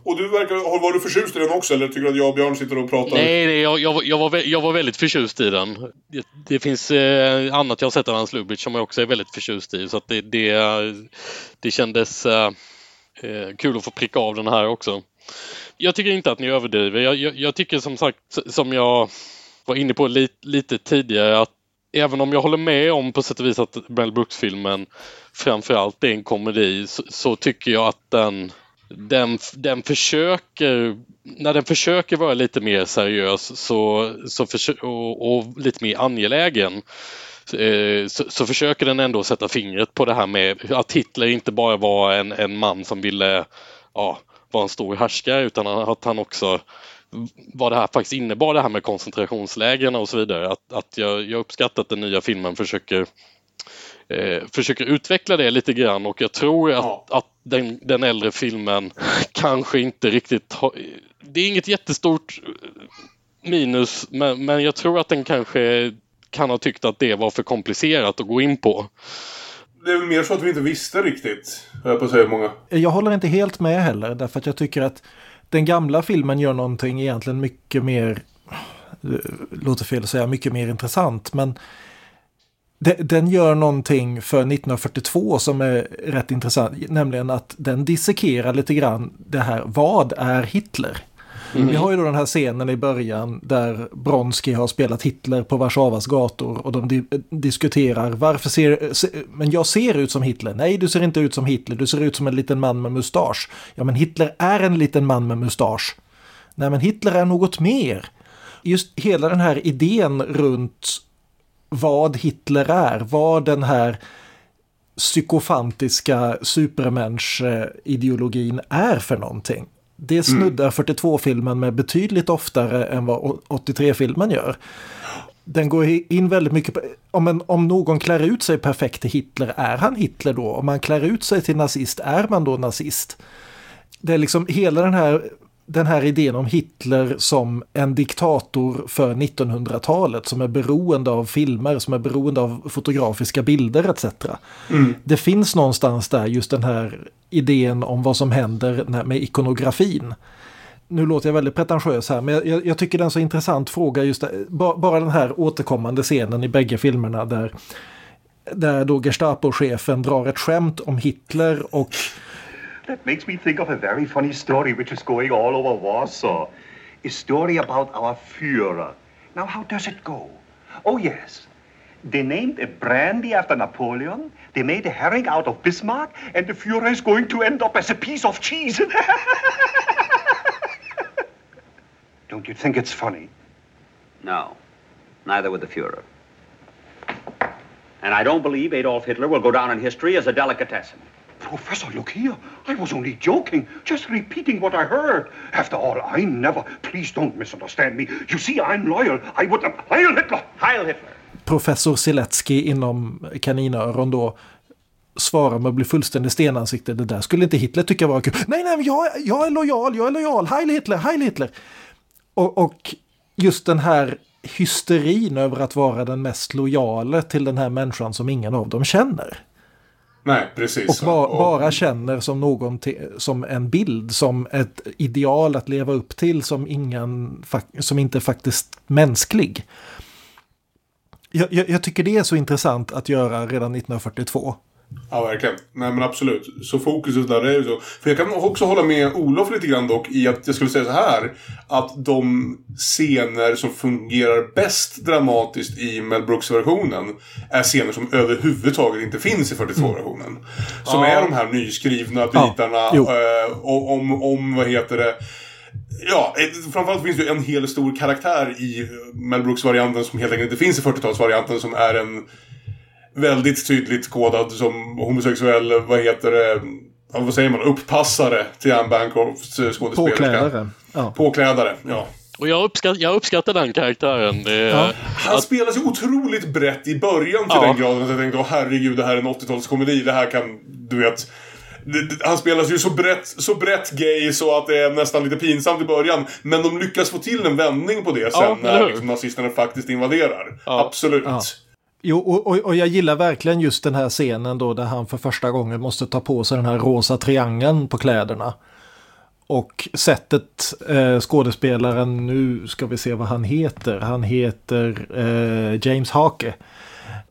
Och du verkar, var du förtjust i den också eller tycker du att jag och Björn sitter och pratar? Nej, nej jag, jag, var- jag, var, jag var väldigt förtjust i den. Det, det finns eh, annat jag har sett av Hans Lubitsch som jag också är väldigt förtjust i. Så att det, det, det kändes eh, eh, kul att få pricka av den här också. Jag tycker inte att ni överdriver. Jag, jag, jag tycker som sagt, som jag var inne på lite, lite tidigare, att även om jag håller med om på sätt och vis att Mel Brooks-filmen framförallt är en komedi så, så tycker jag att den, den, den försöker, när den försöker vara lite mer seriös så, så för, och, och lite mer angelägen eh, så, så försöker den ändå sätta fingret på det här med att Hitler inte bara var en, en man som ville ja, vara en stor härskare utan att han också vad det här faktiskt innebar det här med koncentrationslägren och så vidare. Att, att jag, jag uppskattar att den nya filmen försöker eh, försöker utveckla det lite grann och jag tror att, Ja. att den, den äldre filmen kanske inte riktigt har... Det är inget jättestort minus men, men jag tror att den kanske kan ha tyckt att det var för komplicerat att gå in på. Det är väl mer så att vi inte visste riktigt, höll jag på att säga många. Jag håller inte helt med heller därför att jag tycker att den gamla filmen gör någonting egentligen mycket mer, eh, låter fel att säga, mycket mer intressant. Men den gör någonting för 1942 som är rätt intressant, nämligen att den dissekerar lite grann det här, vad är Hitler? Vi har ju då den här scenen i början där Bronski har spelat Hitler på Warszawas gator och de di diskuterar varför ser, se, men jag ser ut som Hitler. Nej, du ser inte ut som Hitler, du ser ut som en liten man med mustasch. Ja, men Hitler är en liten man med mustasch. Nej, men Hitler är något mer. Just hela den här idén runt vad Hitler är, vad den här psykofantiska supermensch-ideologin är för någonting. Det snuddar 42-filmen med betydligt oftare än vad 83-filmen gör. Den går in väldigt mycket på, om, en, om någon klär ut sig perfekt till Hitler, är han Hitler då? Om man klär ut sig till nazist, är man då nazist? Det är liksom hela den här, den här idén om Hitler som en diktator för 1900-talet som är beroende av filmer, som är beroende av fotografiska bilder etc. Det finns någonstans där just den här idén om vad som händer med ikonografin. Nu låter jag väldigt pretentiös här, men jag- jag, tycker det är en så intressant fråga just där, ba, bara den här återkommande scenen i bägge filmerna där, där då Gestapo-chefen drar ett skämt om Hitler och That makes me think of a very funny story which is going all over Warsaw. A story about our Führer. Now, how does it go? Oh, yes. They named a brandy after Napoleon. They made a herring out of Bismarck. And the Führer is going to end up as a piece of cheese. Don't you think it's funny? No, neither would the Fuhrer. And I don't believe Adolf Hitler will go down in history as a delicatessen. Professor, look here. I was only joking, just repeating what I heard. After all, I never. Please don't misunderstand me. You see, I'm loyal. I wouldn't. Heil Hitler! Heil Hitler! professor Siletski inom kaninöron då svarar med att bli fullständigt stenansikte. Det där skulle inte Hitler tycka var kul. Nej, nej, jag, är- jag är lojal, jag är lojal. Heil Hitler, Heil Hitler. Och, och just den här hysterin över att vara den mest lojale till den här människan som ingen av dem känner. Nej, precis. Och ba, bara känner som någon som en bild, som ett ideal att leva upp till som, ingen, som inte är faktiskt mänsklig. Jag, jag, jag tycker det är så intressant att göra redan 1942. Ja, verkligen. Nej, men absolut. Så fokuset där är ju så. För jag kan också hålla med Olof lite grann dock i att jag skulle säga så här. Att de scener som fungerar bäst dramatiskt i Mel Brooks-versionen är scener som överhuvudtaget inte finns i 42-versionen. Som är de här nyskrivna bitarna jo. eh, och om, om, vad heter det, Ja, eh, framförallt finns det ju en hel stor karaktär i Mel Brooks-varianten som helt enkelt inte finns i 40-talsvarianten som är en väldigt tydligt kodad som homosexuell, vad heter det, vad säger man, upppassare till Anne Bancrofts eh, skådespelerska. Påklädare. Ja. Påklädare, ja. Och jag, uppskatt, jag uppskattar den karaktären. Det, Ja. Han spelar så otroligt brett i början till Ja. den graden att jag tänkte, herregud, det här är en 80-talskomedi. Det här kan, du vet... Han spelar ju så brett, så brett gay så att det är nästan lite pinsamt i början. Men de lyckas få till en vändning på det sen Ja, när liksom, nazisterna faktiskt invaderar. Ja. Absolut. Ja. Jo, och, och, och jag gillar verkligen just den här scenen då där han för första gången måste ta på sig den här rosa triangeln på kläderna. Och sättet eh, skådespelaren, nu ska vi se vad han heter, han heter eh, James Hake.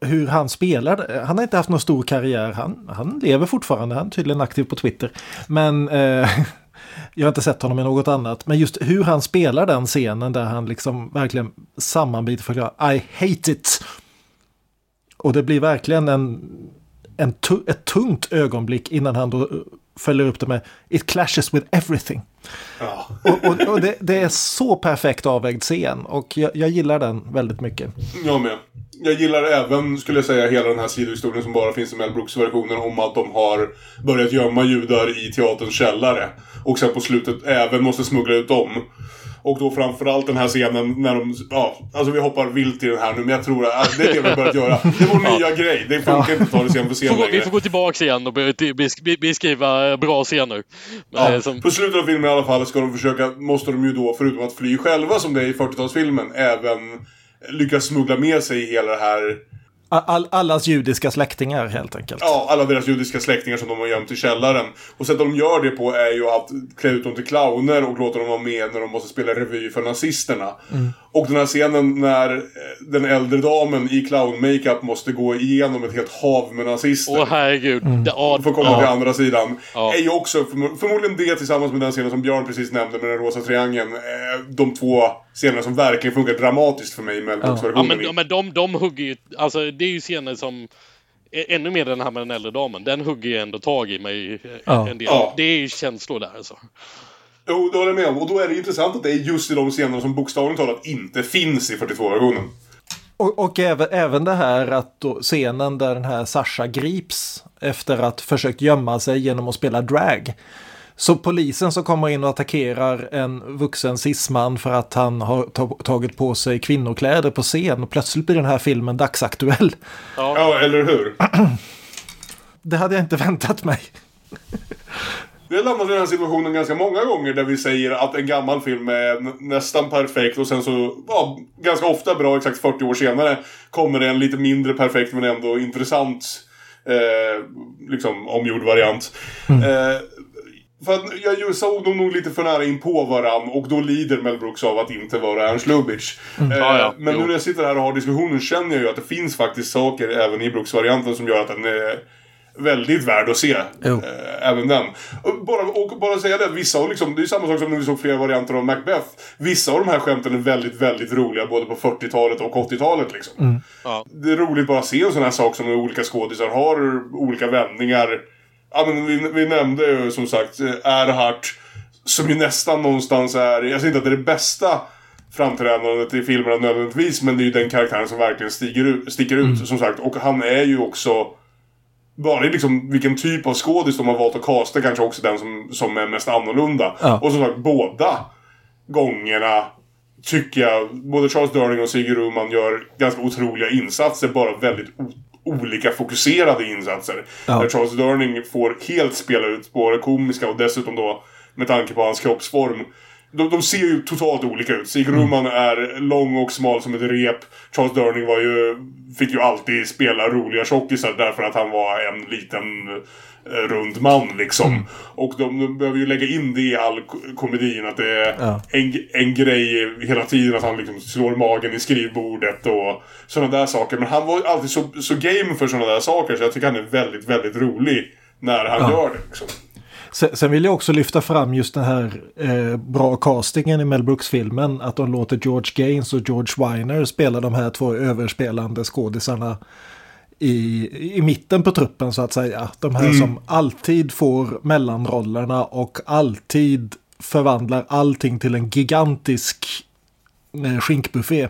Hur han spelar, han har inte haft någon stor karriär, han, han lever fortfarande, han är tydligen aktiv på Twitter. Men eh, jag har inte sett honom i något annat. Men just hur han spelar den scenen där han liksom verkligen sammanbiter för I hate it. Och det blir verkligen en, en ett tungt ögonblick innan han då eh, följer upp det med It clashes with everything. Ja. Och, och, och det, det är så perfekt avvägd scen och jag, jag gillar den väldigt mycket. Jag med. Jag gillar även, skulle jag säga, hela den här sidohistorien som bara finns i Mel Brooks-versionen om att de har börjat gömma judar i teaterns källare. Och sen på slutet även måste smuggla ut dem. Och då framförallt den här scenen när de, ja, alltså vi hoppar vilt i den här nu, men jag tror att det är det vi har börjat göra. Det är vår nya grej, det funkar inte att ta det scen för scen gå, vi längre. får gå tillbaka igen och be- besk- beskriva eh, bra scener. Ja, Eh, som, På slutet av filmen i alla fall ska de försöka, måste de ju då, förutom att fly själva som det är i 40-talsfilmen, även lyckas smuggla med sig hela det här All, allas judiska släktingar helt enkelt. Ja, alla deras judiska släktingar som de har gömt i källaren. Och sättet de gör det på är ju att klä ut dem till clowner och låta dem vara med när de måste spela revy för nazisterna. Och den här scenen när eh, den äldre damen i clown-makeup måste gå igenom ett helt hav med nazister. åh herregud. Ja, för att komma till andra sidan. Ja. Är ju också förmo- förmodligen det tillsammans med den scenen som Björn precis nämnde med den rosa triangeln. eh, De två scenerna som verkligen funkar dramatiskt för mig med Ja, Brooks-versionen. men, ja, men de, de hugger ju... Alltså det är ju scener som... Ännu mer den här med den äldre damen. Den hugger ju ändå tag i mig eh, Ja. en del. Ja. Det är ju känslor där alltså. Jo, det håller jag med om. Och då är det intressant att det är just i de scenerna som bokstavligt talat inte finns i 42-versionen. Och, och även, även det här att då, scenen där den här Sasha grips efter att försökt gömma sig genom att spela drag. Så polisen som kommer in och attackerar en vuxen cisman för att han har ta- tagit på sig kvinnokläder på scen och plötsligt blir den här filmen dagsaktuell. Ja, eller hur? Det hade jag inte väntat mig. Vi har landat i den här situationen ganska många gånger där vi säger att en gammal film är nästan perfekt och sen så, ja, ganska ofta bra, exakt 40 år senare, kommer det en lite mindre perfekt men ändå intressant, eh, liksom, omgjord variant. Eh, för att jag såg dem nog lite för nära in på varann och då lider Mel Brooks av att inte vara Ernst Lubitsch. Eh, Ja, ja. Men Jo. nu när jag sitter här och har diskussionen känner jag ju att det finns faktiskt saker även i Brooks-varianten som gör att den är väldigt värd att se. Jo. Eh, även den. Och bara, och bara säga det vissa har liksom, det är samma sak som när vi såg flera varianter av Macbeth. Vissa av de här skämten är väldigt, väldigt roliga både på 40-talet och 80-talet liksom. Ja. Det är roligt bara att se en sån här sak som olika skådisar har olika vändningar. Ja men vi, vi nämnde ju som sagt eh, Erhardt. Som ju nästan någonstans är, jag säger inte att det är det bästa framträdandet i filmerna nödvändigtvis. Men det är ju den karaktären som verkligen stiger ut, sticker ut som sagt. Och han är ju också bara liksom vilken typ av skådis de har valt att casta kanske också den som, som är mest annorlunda. Ja. Och som sagt, båda gångerna tycker jag både Charles Durning och Sigge Ruman gör ganska otroliga insatser. Bara väldigt olika fokuserade insatser. Ja. Där Charles Durning får helt spela ut både komiska och dessutom då med tanke på hans kroppsform. De, de ser ju totalt olika ut. Sigge Ruman är lång och smal som ett rep. Charles Durning var ju, fick ju alltid spela roliga tjockisar därför att han var en liten eh, rund man liksom. Och de, de behöver ju lägga in det i all ko- komedin. Att det är Ja. en, en grej hela tiden att han liksom slår magen i skrivbordet och sådana där saker. Men han var alltid så, så game för sådana där saker så jag tycker han är väldigt, väldigt rolig när han Ja. gör det. Liksom. Sen, vill jag också lyfta fram just den här eh, bra castingen i Mel Brooks-filmen. Att de låter George Gaines och George Weiner spela de här två överspelande skådisarna i, i mitten på truppen så att säga. De här som alltid får mellanrollerna och alltid förvandlar allting till en gigantisk eh, skinkbuffé.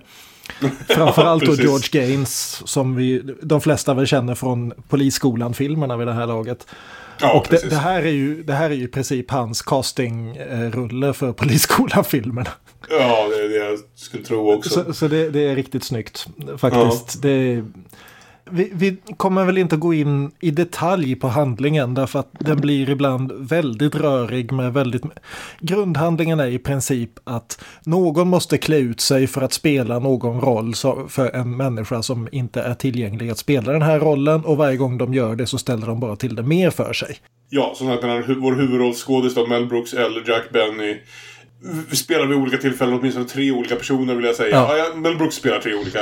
Framförallt då precis. George Gaines som vi, de flesta väl känner från Polisskolan-filmerna vid det här laget. Ja, och det, det, här är ju, det här är ju i princip hans castingrulle för Polisskolan-filmerna. Ja, det är det jag skulle tro också. Så, så det, det, är riktigt snyggt faktiskt. Ja. Det, vi, vi, kommer väl inte gå in i detalj på handlingen därför att den blir ibland väldigt rörig med väldigt... Grundhandlingen är i princip att någon måste klä ut sig för att spela någon roll för en människa som inte är tillgänglig att spela den här rollen och varje gång de gör det så ställer de bara till det mer för sig. Ja, som sagt den här, vår huvudrollsskådis Mel Brooks eller Jack Benny spelar vid olika tillfällen åtminstone tre olika personer vill jag säga. Ja. Ja, Mel Brooks spelar tre olika,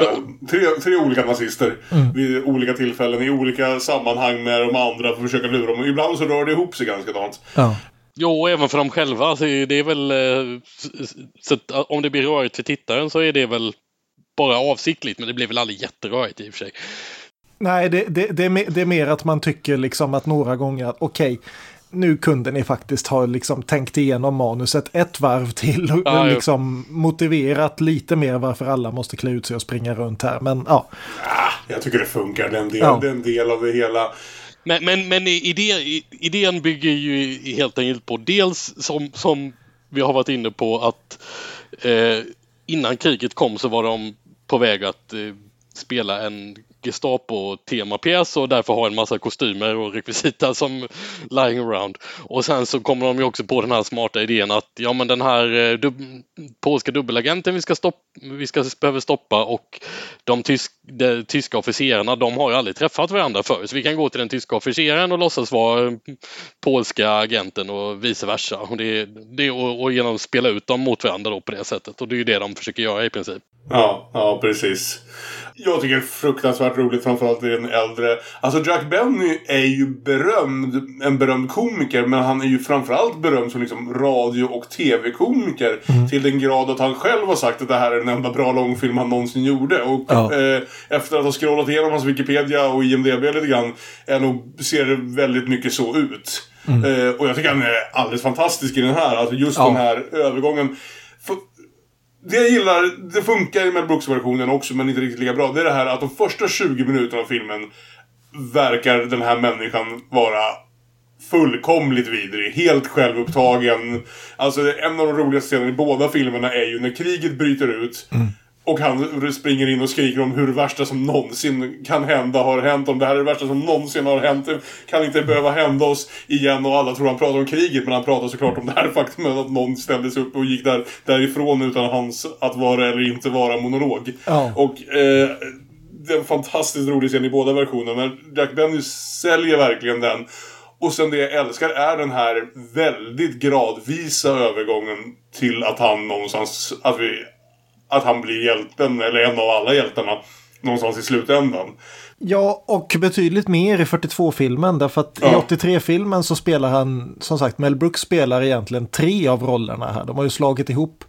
tre, tre olika nazister mm. vid olika tillfällen i olika sammanhang med de andra för att försöka lura dem. Ibland så rör det ihop sig ganska dant. Ja. Jo, även för dem själva. Alltså, det är väl... Eh, så om det blir rörigt för tittaren så är det väl bara avsiktligt, men det blir väl aldrig jätterörigt i och för sig. Nej, det, det, det, är, mer, det är mer att man tycker liksom att några gånger att okej, okay, nu kunde ni faktiskt ha liksom tänkt igenom manuset ett varv till och ja, liksom motiverat lite mer varför alla måste klä ut sig och springa runt här. Men ja. ja jag tycker det funkar, den del, ja. den del av det hela. Men, men, men idé, idén bygger ju helt enkelt på dels som, som vi har varit inne på att eh, innan kriget kom så var de på väg att eh, spela en Gestapo-temapjäs och därför har en massa kostymer och rekvisita som lying around. Och sen så kommer de ju också på den här smarta idén att ja men den här eh, dub polska dubbelagenten vi ska, stopp vi ska behöver stoppa och de, tysk de tyska officerarna de har ju aldrig träffat varandra förr så vi kan gå till den tyska officeraren och låtsas vara eh, polska agenten och vice versa. Och, det, det, och, och genom att spela ut dem mot varandra då på det sättet och det är ju det de försöker göra i princip. Ja, ja precis. Jag tycker fruktansvärt fruktansvärt roligt, framförallt i den äldre. Alltså Jack Benny är ju berömd, en berömd komiker, men han är ju framförallt berömd som liksom radio och tv-komiker. Mm. Till den grad att han själv har sagt att det här är den enda bra långfilm han någonsin gjorde. Och ja. eh, efter att ha scrollat igenom hans Wikipedia och IMDB lite grann, är nog, ser det väldigt mycket så ut. Mm. Eh, och jag tycker han är alldeles fantastisk i den här. Alltså just ja. den här övergången. Det jag gillar, det funkar i Mel Brooks-versionen också men inte riktigt lika bra. Det är det här att de första 20 minuterna av filmen verkar den här människan vara fullkomligt vidrig. Helt självupptagen. Alltså en av de roligaste scenerna i båda filmerna är ju när kriget bryter ut. Mm. Och han springer in och skriker om hur det värsta som någonsin kan hända har hänt. Om det här är det värsta som någonsin har hänt. Det kan inte behöva hända oss igen. Och alla tror han pratar om kriget. Men han pratar såklart om det här faktumet att någon ställde sig upp och gick där, därifrån utan hans att vara eller inte vara monolog. Ja. Och eh, det är en fantastiskt rolig scen i båda versionerna. Men Jack Benny säljer verkligen den. Och sen det jag älskar är den här väldigt gradvisa övergången till att han någonstans, att vi att han blir hjälten, eller en av alla hjältarna, någonstans i slutändan. Ja, och betydligt mer i 42-filmen. Därför att ja. i 83-filmen så spelar han, som sagt, Mel Brooks spelar egentligen tre av rollerna här. De har ju slagit ihop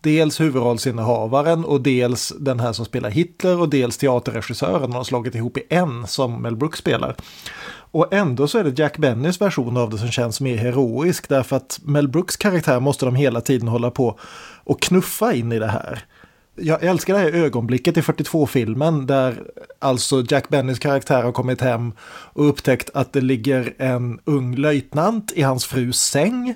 dels huvudrollsinnehavaren och dels den här som spelar Hitler och dels teaterregissören. De har slagit ihop i en som Mel Brooks spelar. Och ändå så är det Jack Bennys version av det som känns mer heroisk därför att Mel Brooks karaktär måste de hela tiden hålla på och knuffa in i det här jag älskar det här ögonblicket i 42-filmen där alltså Jack Bennys karaktär har kommit hem och upptäckt att det ligger en ung löjtnant i hans frus säng.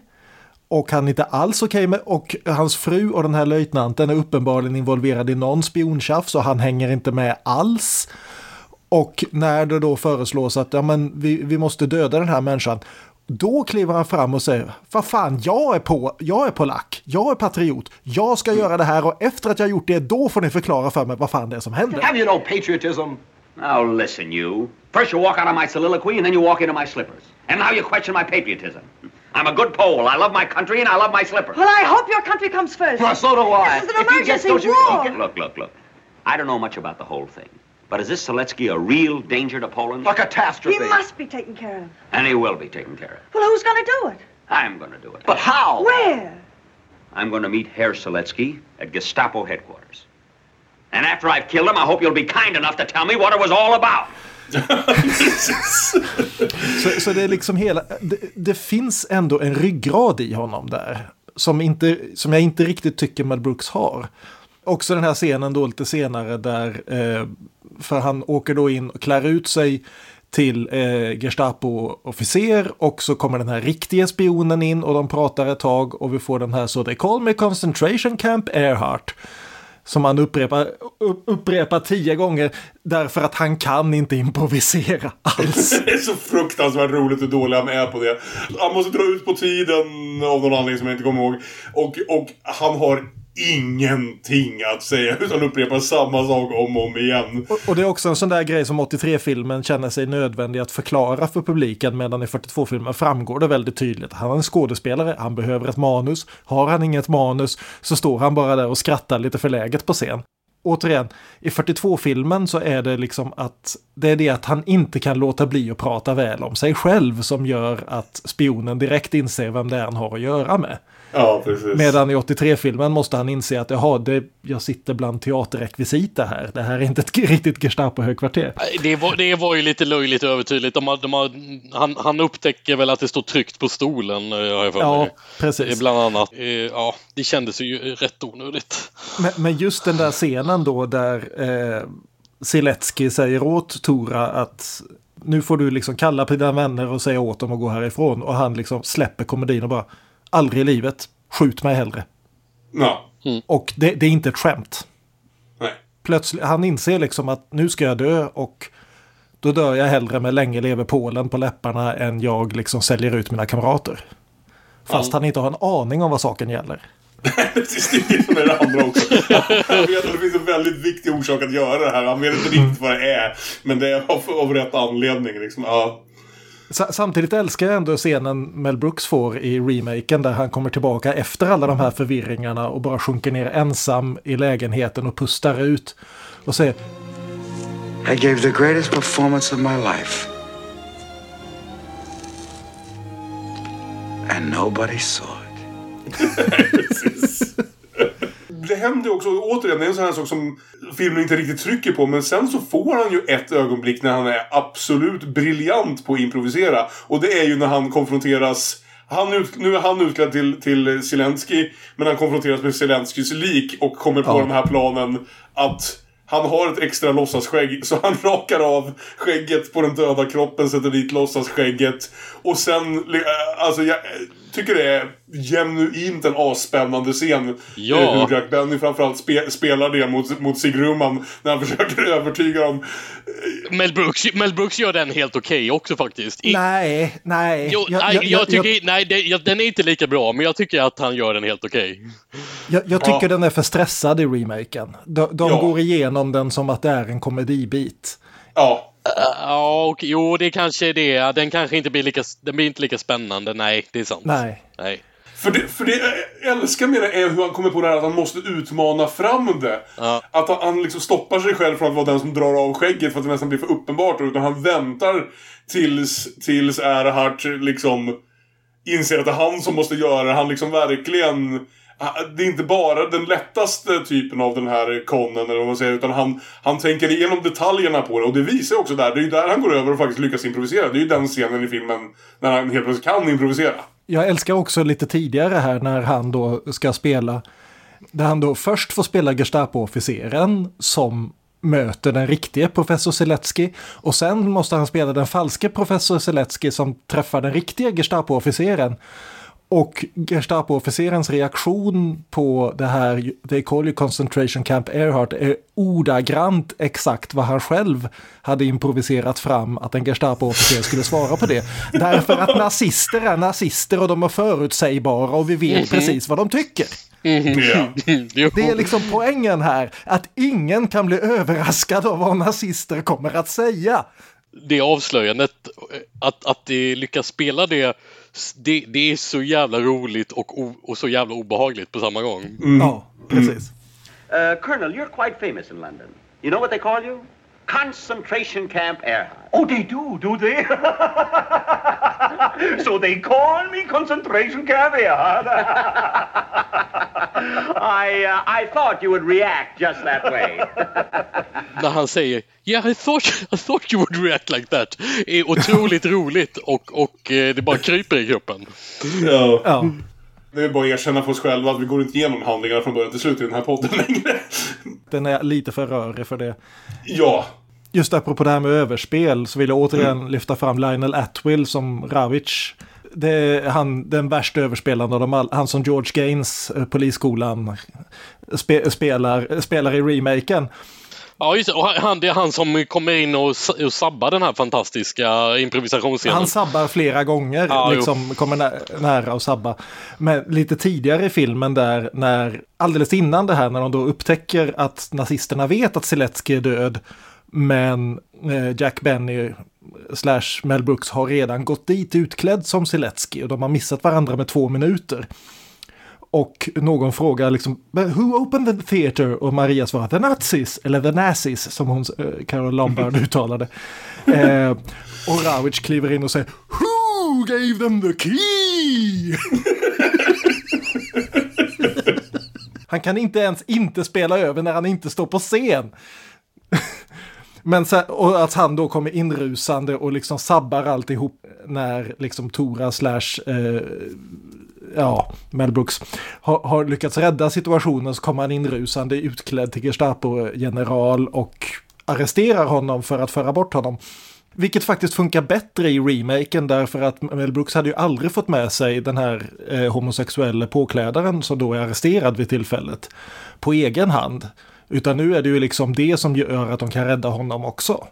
Och han är inte alls okej okay med, och hans fru och den här löjtnanten är uppenbarligen involverad i någon spiontjafs och han hänger inte med alls. Och när det då föreslås att ja, men vi, vi måste döda den här människan, då kliver han fram och säger, vad fan, jag är, på, jag är polack, jag är patriot, jag ska göra det här och efter att jag gjort det, då får ni förklara för mig vad fan det är som händer. Have you no patriotism? Now listen you. First you walk out of my soliloquy and then you walk into my slippers. And now you question my patriotism. I'm a good Pole. I love my country and I love my slippers. Well, I hope your country comes first. Well, so do I. This is an emergency war. Look, look, look. I don't know much about the whole thing. But is this Seletsky a real danger to Poland? A catastrophe. He must be taken care of. And he will be taken care of. Well, who's going to do it? I'm going to do it. But how? Where? I'm going to meet Herr Seletsky at Gestapo headquarters. And after I've killed him, I hope you'll be kind enough to tell me what it was all about. så, så det är liksom hela, det, det, finns ändå en ryggrad i honom där. Som, inte, som jag inte riktigt tycker Mad Brooks har. Också den här scenen då lite senare där, eh, för han åker då in och klär ut sig till eh, Gestapo-officer och så kommer den här riktiga spionen in och de pratar ett tag och vi får den här så they call me concentration camp Earhart. Som han upprepar, upprepar tio gånger därför att han kan inte improvisera alls. det är så fruktansvärt roligt hur dålig han är på det. Han måste dra ut på tiden av någon anledning som jag inte kommer ihåg. Och, och han har ingenting att säga utan upprepar samma sak om och om igen. Och, och det är också en sån där grej som 83-filmen känner sig nödvändig att förklara för publiken medan i 42-filmen framgår det väldigt tydligt. Han är en skådespelare, han behöver ett manus. Har han inget manus så står han bara där och skrattar lite förläget på scen. Återigen, i 42-filmen så är det liksom att det är det att han inte kan låta bli att prata väl om sig själv som gör att spionen direkt inser vem det är han har att göra med. Ja, precis. Medan i 83-filmen måste han inse att jaha, det, jag sitter bland teaterrekvisita här. Det här är inte ett riktigt Gestapo-högkvarter. Det var, det var ju lite löjligt övertydligt. De har, de har, han, han upptäcker väl att det står tryckt på stolen, har jag för Ja, precis. Bland annat. Eh, Ja, det kändes ju rätt onödigt. Men, men just den där scenen då där eh, säger åt Tora att nu får du liksom kalla på dina vänner och säga åt dem att gå härifrån. Och han liksom släpper komedin och bara aldrig i livet, skjut mig hellre. Ja. Och det, det är inte ett skämt. Nej. Plötsligt, han inser liksom att nu ska jag dö och då dör jag hellre med länge lever Polen på läpparna än jag liksom säljer ut mina kamrater. Fast han inte har en aning om vad saken gäller. Precis, det är det som är det andra också. Han vet att det finns en väldigt viktig orsak att göra det här. Han vet inte riktigt vad det är. Men det är av, av rätt anledning. Liksom. Ja. Sa- Samtidigt älskar jag ändå scenen Mel Brooks får i remaken där han kommer tillbaka efter alla de här förvirringarna och bara sjunker ner ensam i lägenheten och pustar ut och säger I gave the greatest performance of my life. And nobody saw it. Det händer ju också, återigen, det är en sån här sak som filmen inte riktigt trycker på. Men sen så får han ju ett ögonblick när han är absolut briljant på att improvisera. Och det är ju när han konfronteras han ut, nu är han utklädd till, till Zelensky, men han konfronteras med Zelenskys lik och kommer på Ja. den här planen att han har ett extra låtsasskägg, så han rakar av skägget på den döda kroppen, sätter dit låtsasskägget. Och sen, eh, alltså jag tycker det är genuint en asspännande scen. Ja. Eh, Hur Jack Benny framförallt spe, spelar det mot, mot Sig Ruman när han försöker övertyga dem. Mel Brooks, Mel Brooks gör den helt okej också faktiskt. I, nej, nej. Jo, Jag- nej, jag- jag, jag- tycker, nej det, jag, den är inte lika bra, men jag tycker att han gör den helt okej. Jag, jag tycker Ja. den är för stressad i remaken. De, de Ja. går igenom den som att det är en komedibit. Ja, Ja, och, jo, det kanske är det. Den kanske inte blir lika, den blir inte lika spännande. Nej, det är sant. Nej. Nej. För det, för det jag älskar med det är hur han kommer på det här att han måste utmana fram det. Ja. Att han, han liksom stoppar sig själv från att vara den som drar av skägget för att det nästan blir för uppenbart. Utan han väntar tills, tills Erhard liksom inser att det är han som måste göra det. Han liksom verkligen... Ah, det är inte bara den lättaste typen av den här konnen eller vad man säger. Utan han, han tänker igenom detaljerna på det. Och det visar också där. Det är ju där han går över och faktiskt lyckas improvisera. Det är ju den scenen i filmen när han helt plötsligt kan improvisera. Jag älskar också lite tidigare här när han då ska spela. Där han då först får spela Gestapo-officeren som möter den riktiga professor Seletski Och sen måste han spela den falske professor Seletski som träffar den riktiga Gestapo-officeren. Och Gestapo-officerens reaktion på det här They call you concentration camp Earhart är ordagrant exakt vad han själv hade improviserat fram att en Gestapo-officer skulle svara på det. Därför att nazister är nazister och de är förutsägbara och vi vet precis vad de tycker. Ja. Jo. Det är liksom poängen här, att ingen kan bli överraskad av vad nazister kommer att säga. det avslöjandet, att, att det lyckas spela det, det, det är så jävla roligt och, o, och så jävla obehagligt på samma gång. Ja, precis. Uh, Colonel, you're quite famous in London. You know what they call you? Concentration Camp Earhart. Oh, they do, do they? so they call me concentration camp Earhart. I, uh, I thought you would react just that way. När han säger Yeah, I thought, I thought you would react like that. är otroligt roligt och, och eh, det bara kryper i kroppen. Ja. Ja. Det är bara att erkänna för oss själva att vi går inte igenom handlingarna från början till slut i den här podden längre. Den är lite för rörig för det. Ja. just apropå det här med överspel så vill jag återigen lyfta fram Lionel Atwill som Ravic. Det är han, den värsta överspelaren av dem all, Han som George Gaines, eh, Polisskolan, spe, spelar, spelar i remaken. Ja, just det. Och han, det är han som kommer in och, och sabbar den här fantastiska improvisationsscenen. Han sabbar flera gånger, Ja, liksom kommer nä nära att sabba. Men lite tidigare i filmen där, när, alldeles innan det här, när de då upptäcker att nazisterna vet att Zelensky är död, men eh, Jack Benny slash Mel Brooks har redan gått dit utklädd som Zelensky och de har missat varandra med två minuter. Och någon frågar liksom, "But who opened the theater? Och Maria svarar, the Nazis, eller the Nazis, som hon, eh, Carol Lombard uttalade. Eh, och Ravic kliver in och säger, who gave them the key? han kan inte ens inte spela över när han inte står på scen. Men sen, och att han då kommer inrusande och liksom sabbar alltihop när liksom Tora slash eh, ja, Mel Brooks har, har lyckats rädda situationen så kommer han inrusande utklädd till Gestapo-general och arresterar honom för att föra bort honom. Vilket faktiskt funkar bättre i remaken därför att Mel Brooks hade ju aldrig fått med sig den här eh, homosexuella påklädaren som då är arresterad vid tillfället på egen hand. Utan nu är det ju liksom det som gör att de kan rädda honom också.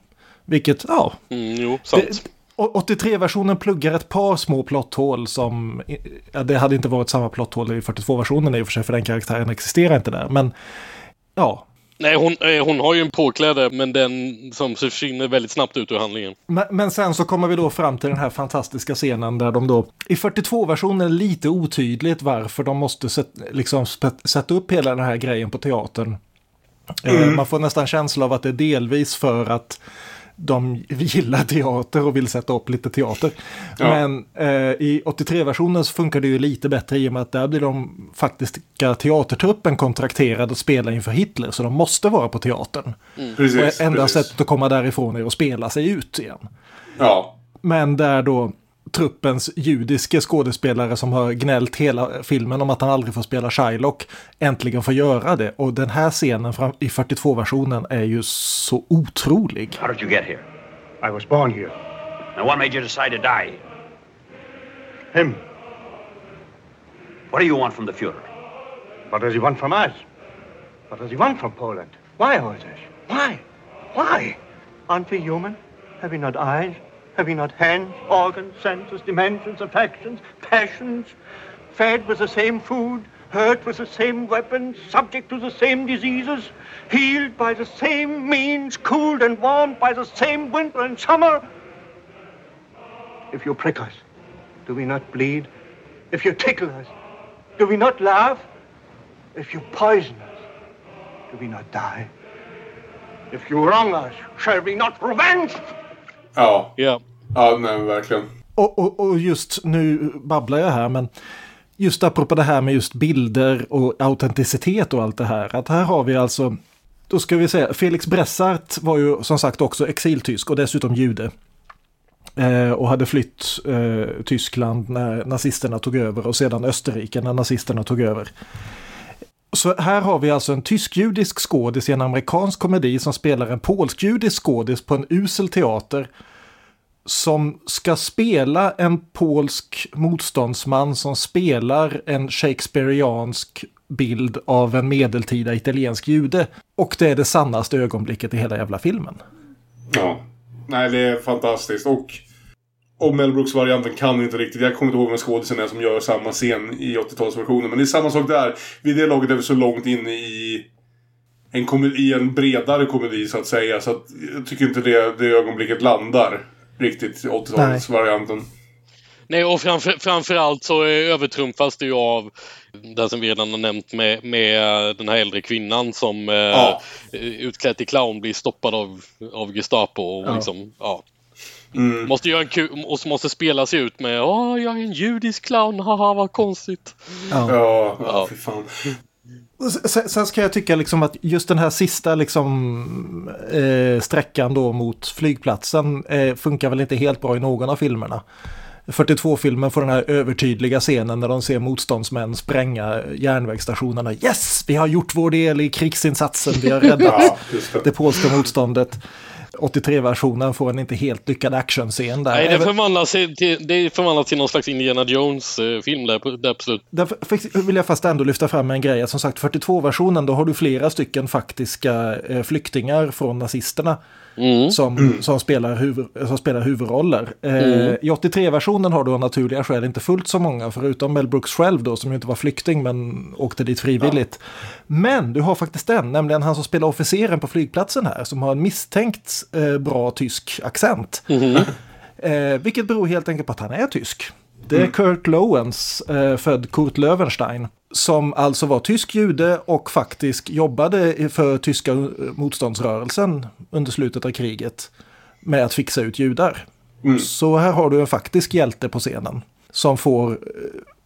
Vilket, ja, Mm, jo, sant. det- 83-versionen pluggar ett par små plotthål som, ja, det hade inte varit samma plotthål i 42-versionen i och för sig, för den karaktären existerar inte där. Men ja, Nej, hon, eh, hon har ju en påkläde, men den som försvinner väldigt snabbt ut ur handlingen. Men, men sen så kommer vi då fram till den här fantastiska scenen där de då, i 42-versionen är det lite otydligt varför de måste sätt, liksom sätta upp hela den här grejen på teatern. Eh, Man får nästan känsla av att det är delvis för att de gillar teater och vill sätta upp lite teater. Ja. Men eh, i 83-versionen så funkar det ju lite bättre i och med att där blir de faktiska teatertruppen kontrakterade att spela inför Hitler. Så de måste vara på teatern. Precis, och enda precis. sättet att komma därifrån är att spela sig ut igen. Ja. Men där då truppens judiske skådespelare som har gnällt hela filmen om att han aldrig får spela Shylock äntligen får göra det. Och den här scenen i 42-versionen är ju så otrolig. How did you get here? I was born here. And what made you decide to die? Him. What do you want from the Fuhrer? What does he want from us? What does he want from Poland? Why all this? Why? Why? Aren't we human? Have we not eyes? Have we not hands, organs, senses, dimensions, affections, passions? Fed with the same food, hurt with the same weapons, subject to the same diseases, healed by the same means, cooled and warmed by the same winter and summer? If you prick us, do we not bleed? If you tickle us, do we not laugh? If you poison us, do we not die? If you wrong us, shall we not revenge? Ja. Ja. Ja, nej verkligen. Och, och, och just nu babblar jag här, men just apropå det här med just bilder och autenticitet och allt det här. Att här har vi alltså, då ska vi säga, Felix Bressart var ju som sagt också exiltysk och dessutom jude. Eh, och hade flytt eh, Tyskland när nazisterna tog över och sedan Österrike när nazisterna tog över. Så här har vi alltså en tysk-judisk skådis i en amerikansk komedi som spelar en polsk-judisk skådis på en usel teater som ska spela en polsk motståndsman som spelar en shakespeariansk bild av en medeltida italiensk jude. Och det är det sannaste ögonblicket i hela jävla filmen. Ja. Nej, det är fantastiskt. Och, och Mel Brooks-varianten kan inte riktigt. Jag kommer inte ihåg vem skådisen är som gör samma scen i 80-talsversionen. Men det är samma sak där. Vid det laget är vi så långt inne i en, komedi, i en bredare komedi så att säga. Så att jag tycker inte det, det ögonblicket landar riktigt i 80-talsvarianten. Nej, och framför, framförallt så eh, övertrumfas det ju av det som vi redan har nämnt med, med eh, den här äldre kvinnan som Ja. eh, utklädd till clown blir stoppad av, av Gestapo. Och Ja. liksom, ja. Mm. Måste göra en kul, och så måste spela sig ut med Åh, jag är en judisk clown, haha vad konstigt. Ja. Ja, ja, fy fan. Sen, sen ska jag tycka liksom att just den här sista liksom, eh, sträckan då mot flygplatsen eh, funkar väl inte helt bra i någon av filmerna. 42-filmen får den här övertydliga scenen när de ser motståndsmän spränga järnvägsstationerna. Yes, vi har gjort vår del i krigsinsatsen, vi har räddat Ja, det. det polska motståndet. 83-versionen får en inte helt lyckad actionscen där. Nej, det förvandlas till, det förvandlas till någon slags Indiana Jones-film där, på- där på. Därför vill jag fast ändå lyfta fram en grej. Som sagt, 42-versionen, då har du flera stycken faktiska eh, flyktingar från nazisterna. Som, som, spelar huvud, som spelar huvudroller. Eh, Mm. I 83-versionen har du av naturliga skäl inte fullt så många, förutom Mel Brooks själv då, som ju inte var flykting men åkte dit frivilligt. Men du har faktiskt en, nämligen han som spelar officeren på flygplatsen här, som har en misstänkt eh, bra tysk accent. Eh, vilket beror helt enkelt på att han är tysk. Det är Kurt Lowens, eh, född Kurt Löwenstein, som alltså var tysk jude och faktiskt jobbade för tyska eh, motståndsrörelsen under slutet av kriget med att fixa ut judar. Så här har du en faktisk hjälte på scenen som får, eh,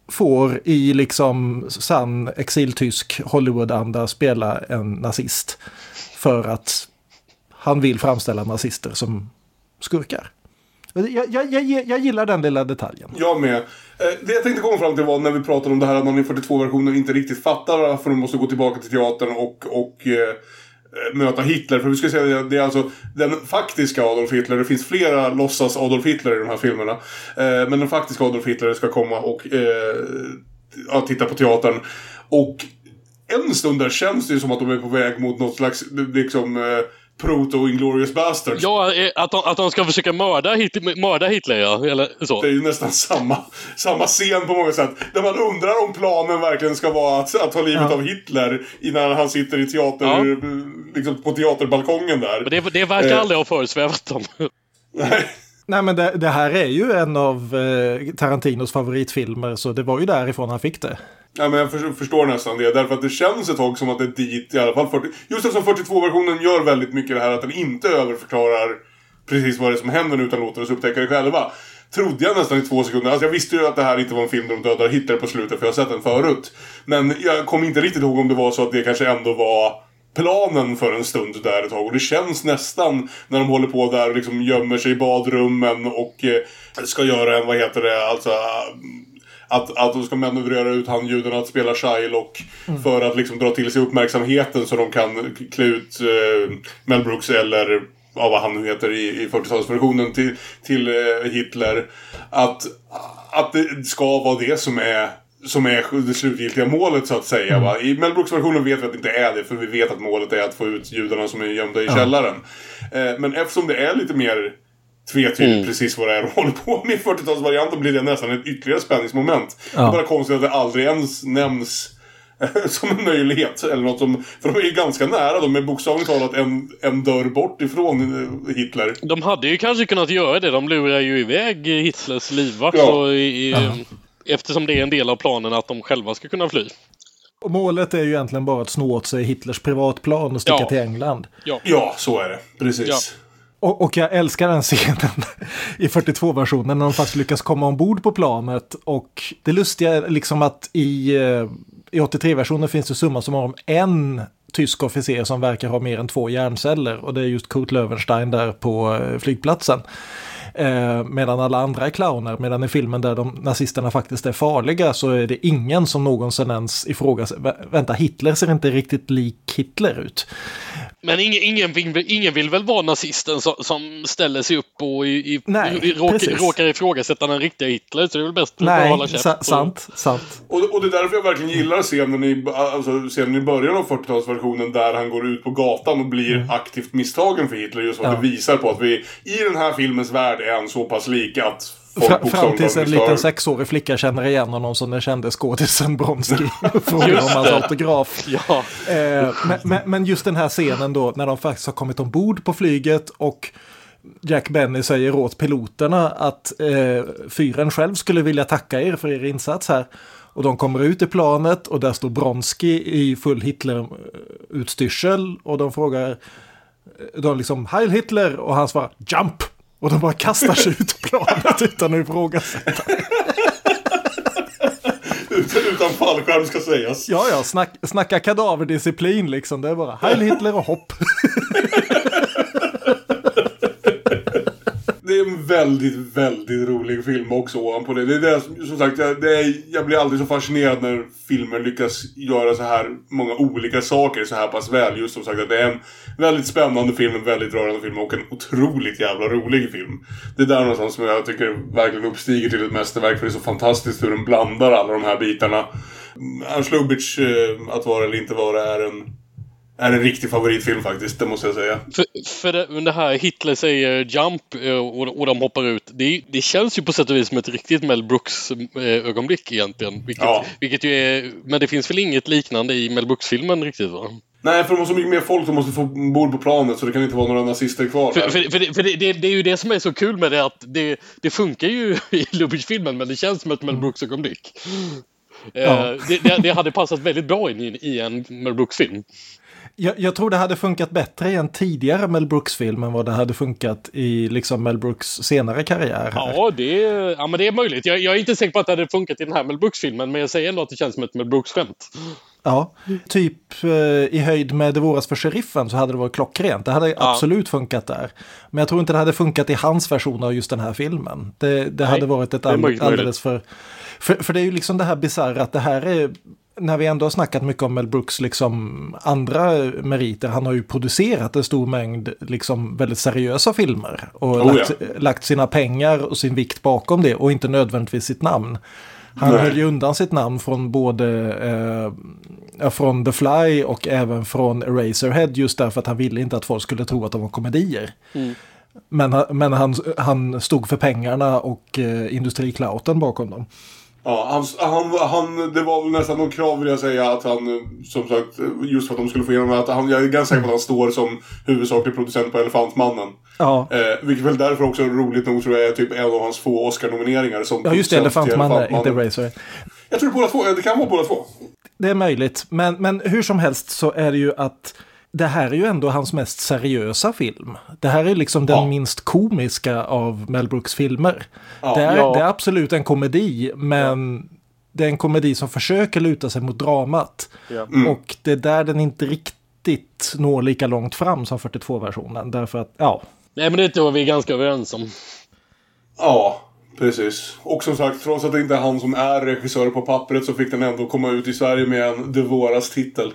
får i liksom sann exiltysk Hollywood-anda spela en nazist för att han vill framställa nazister som skurkar. Jag, jag, jag, jag gillar den lilla detaljen. Jag med. Eh, det jag tänkte komma fram till var när vi pratade om det här att man i 42-versionen inte riktigt fattar varför de måste gå tillbaka till teatern och, och eh, möta Hitler. För vi ska säga att det är alltså den faktiska Adolf Hitler. Det finns flera låtsas Adolf Hitler i de här filmerna. Eh, men den faktiska Adolf Hitler ska komma och eh, ja, titta på teatern. Och en stund där känns det ju som att de är på väg mot något slags liksom eh, proto-Inglourious Basterds. Ja, eh, att de, att de ska försöka mörda, Hit- mörda Hitler, ja. Eller så. Det är ju nästan samma, samma scen på många sätt. Där man undrar om planen verkligen ska vara att, att ta livet Ja. av Hitler innan han sitter i teater, liksom på teaterbalkongen där. Men det, det verkar Eh, aldrig ha föresvävat dem. Nej men det, det här är ju en av eh, Tarantinos favoritfilmer så det var ju därifrån han fick det. Ja, men jag förstår nästan det. Därför att det känns ett tag som att det är dit i alla fall 40... Just eftersom 42-versionen gör väldigt mycket det här att den inte överförklarar precis vad det är som händer utan låter oss upptäcka det själva. Trodde jag nästan i två sekunder. Alltså jag visste ju att det här inte var en film där de dödar Hitler på slutet för jag har sett den förut. Men jag kommer inte riktigt ihåg om det var så att det kanske ändå var planen för en stund där ett tag. Och det känns nästan när de håller på där och liksom gömmer sig i badrummen och eh, ska göra en, vad heter det, alltså att, att de ska manövrera ut han juden att spela Shylock för att liksom dra till sig uppmärksamheten så de kan klä ut eh, Mel Brooks eller ja, vad han nu heter i, i 40-talsversionen till, till eh, Hitler. Att, att det ska vara det som är som är det slutgiltiga målet så att säga. Va? I Mel Brooks-versionen vet vi att det inte är det för vi vet att målet är att få ut judarna som är gömda i Ja. källaren. Eh, men eftersom det är lite mer tvetydigt Mm. precis vad det är de håller på med i 40-talsvarianten blir det nästan ett ytterligare spänningsmoment. Ja. Det är bara konstigt att det aldrig ens nämns eh, som en möjlighet. Eller något som, för de är ju ganska nära. De är bokstavligt talat en, en dörr bort ifrån eh, Hitler. De hade ju kanske kunnat göra det. De lurar ju iväg Hitlers livvakt. Ja. så i, i, Ja. Eftersom det är en del av planen att de själva ska kunna fly. Och målet är ju egentligen bara att snå åt sig Hitlers privatplan och sticka Ja. till England. Ja. ja, så är det. Precis. Och, och jag älskar den scenen i 42-versionen när de faktiskt lyckas komma ombord på planet. Och det lustiga är liksom att i, eh, i 83-versionen finns det summa som om en tysk officer som verkar ha mer än två hjärnceller. Och det är just Kurt Löwenstein där på eh, flygplatsen. Eh, medan alla andra är clowner. Medan i filmen där de nazisterna faktiskt är farliga så är det ingen som någonsin ens ifrågasätter. Vä- Vänta, Hitler ser inte riktigt lik Hitler ut. Men ingen, ingen, vill, ingen vill väl vara nazisten som, som ställer sig upp och i, i, Nej, i, råkar, precis. råkar ifrågasätta den riktiga Hitler. Så det är väl bäst att bara hålla Nej, käft. sa- och- sant, sant. Och, och det är därför jag verkligen gillar scenen i, alltså, scenen i början av 40-talsversionen där han går ut på gatan och blir aktivt misstagen för Hitler. Just för att Mm. Ja. det visar på att vi i den här filmens värld är han så pass lik att fram bokstavligt tills en liten sexårig flicka känner igen honom som den kände skådisen Bronski. Frågar om hans autograf. Ja. Eh, men, men, men just den här scenen då när de faktiskt har kommit ombord på flyget och Jack Benny säger åt piloterna att eh, fyren själv skulle vilja tacka er för er insats här. Och de kommer ut i planet och där står Bronski i full Hitler-utstyrsel och de frågar de liksom Heil Hitler och han svarar Jump! Och de bara kastar sig ut ur planet utan att ifrågasätta. utan, utan fallskärm ska sägas. Ja, ja, snack, snacka kadaverdisciplin liksom. Det är bara Heil Hitler och hopp det är en väldigt, väldigt rolig film också ovanpå det. Det är det som, som sagt, jag, det är, jag blir aldrig så fascinerad när filmer lyckas göra så här många olika saker så här pass väl. Just som sagt att det är en väldigt spännande film, en väldigt rörande film och en otroligt jävla rolig film. Det är där någonstans som jag tycker verkligen uppstiger till ett mästerverk för det är så fantastiskt hur den blandar alla de här bitarna. Ernst Lubitsch, eh, att vara eller inte vara, är en är en riktig favoritfilm faktiskt, det måste jag säga. För, för det, det här Hitler säger jump eh, och, och de hoppar ut. Det, det känns ju på sätt och vis som ett riktigt Mel Brooks eh, egentligen. Vilket, Ja. vilket ju är, men det finns väl inget liknande i Mel Brooks-filmen riktigt va? Nej, för de har så mycket mer folk som måste få bord på planet så det kan inte vara några nazister kvar För, för, för, det, för det, det, det är ju det som är så kul med det att det, det funkar ju i Lubitsch-filmen men det känns som ett Mel Brooks-ögonblick. Eh, Ja. Det, det, det hade passat väldigt bra in i, i en Mel Brooks-film. Jag, jag tror det hade funkat bättre i en tidigare Mel Brooks-film än vad det hade funkat i liksom Mel Brooks senare karriär. Här. Ja, det, ja, men det är möjligt. Jag, jag är inte säker på att det hade funkat i den här Mel Brooks-filmen men jag säger ändå att det känns som ett Mel Brooks-skämt. Ja, typ eh, i höjd med Det våras för sheriffen så hade det varit klockrent. Det hade absolut funkat där. Men jag tror inte det hade funkat i hans version av just den här filmen. Det, det hade varit ett är all, alldeles för, för... För det är ju liksom det här bisarra att det här är... När vi ändå har snackat mycket om Mel Brooks liksom andra meriter, han har ju producerat en stor mängd liksom väldigt seriösa filmer. Och Oh, lagt, lagt sina pengar och sin vikt bakom det och inte nödvändigtvis sitt namn. Han Nej. höll ju undan sitt namn från både eh, ja, från The Fly och även från Eraserhead just därför att han ville inte att folk skulle tro att de var komedier. Mm. Men, men han, han stod för pengarna och eh, bakom dem. Ja, han, han, han, det var väl nästan någon krav vill jag säga att han, eh, som sagt, eh, just för att de skulle få igenom det, att han, jag är ganska säker på att han står som huvudsaklig producent på Elefantmannen. Ja, Eh, vilket väl därför också roligt nog tror jag är typ en av hans få Oscar-nomineringar som ja just det, till Elefantmannen, inte Eraserhead. Jag tror båda två, det kan vara båda två. Det är möjligt, men, men hur som helst så är det ju att det här är ju ändå hans mest seriösa film. Det här är liksom den Ja. minst komiska av Mel Brooks filmer. Ja, det, är, ja. det är absolut en komedi, men det är en komedi som försöker luta sig mot dramat. Ja. Och det är där den inte riktigt når lika långt fram som 42-versionen. Därför att, ja, Nej, men det tror jag vi är ganska överens om. Ja, precis. Och som sagt, trots att det inte är han som är regissör på pappret så fick den ändå komma ut i Sverige med en De Våras titel.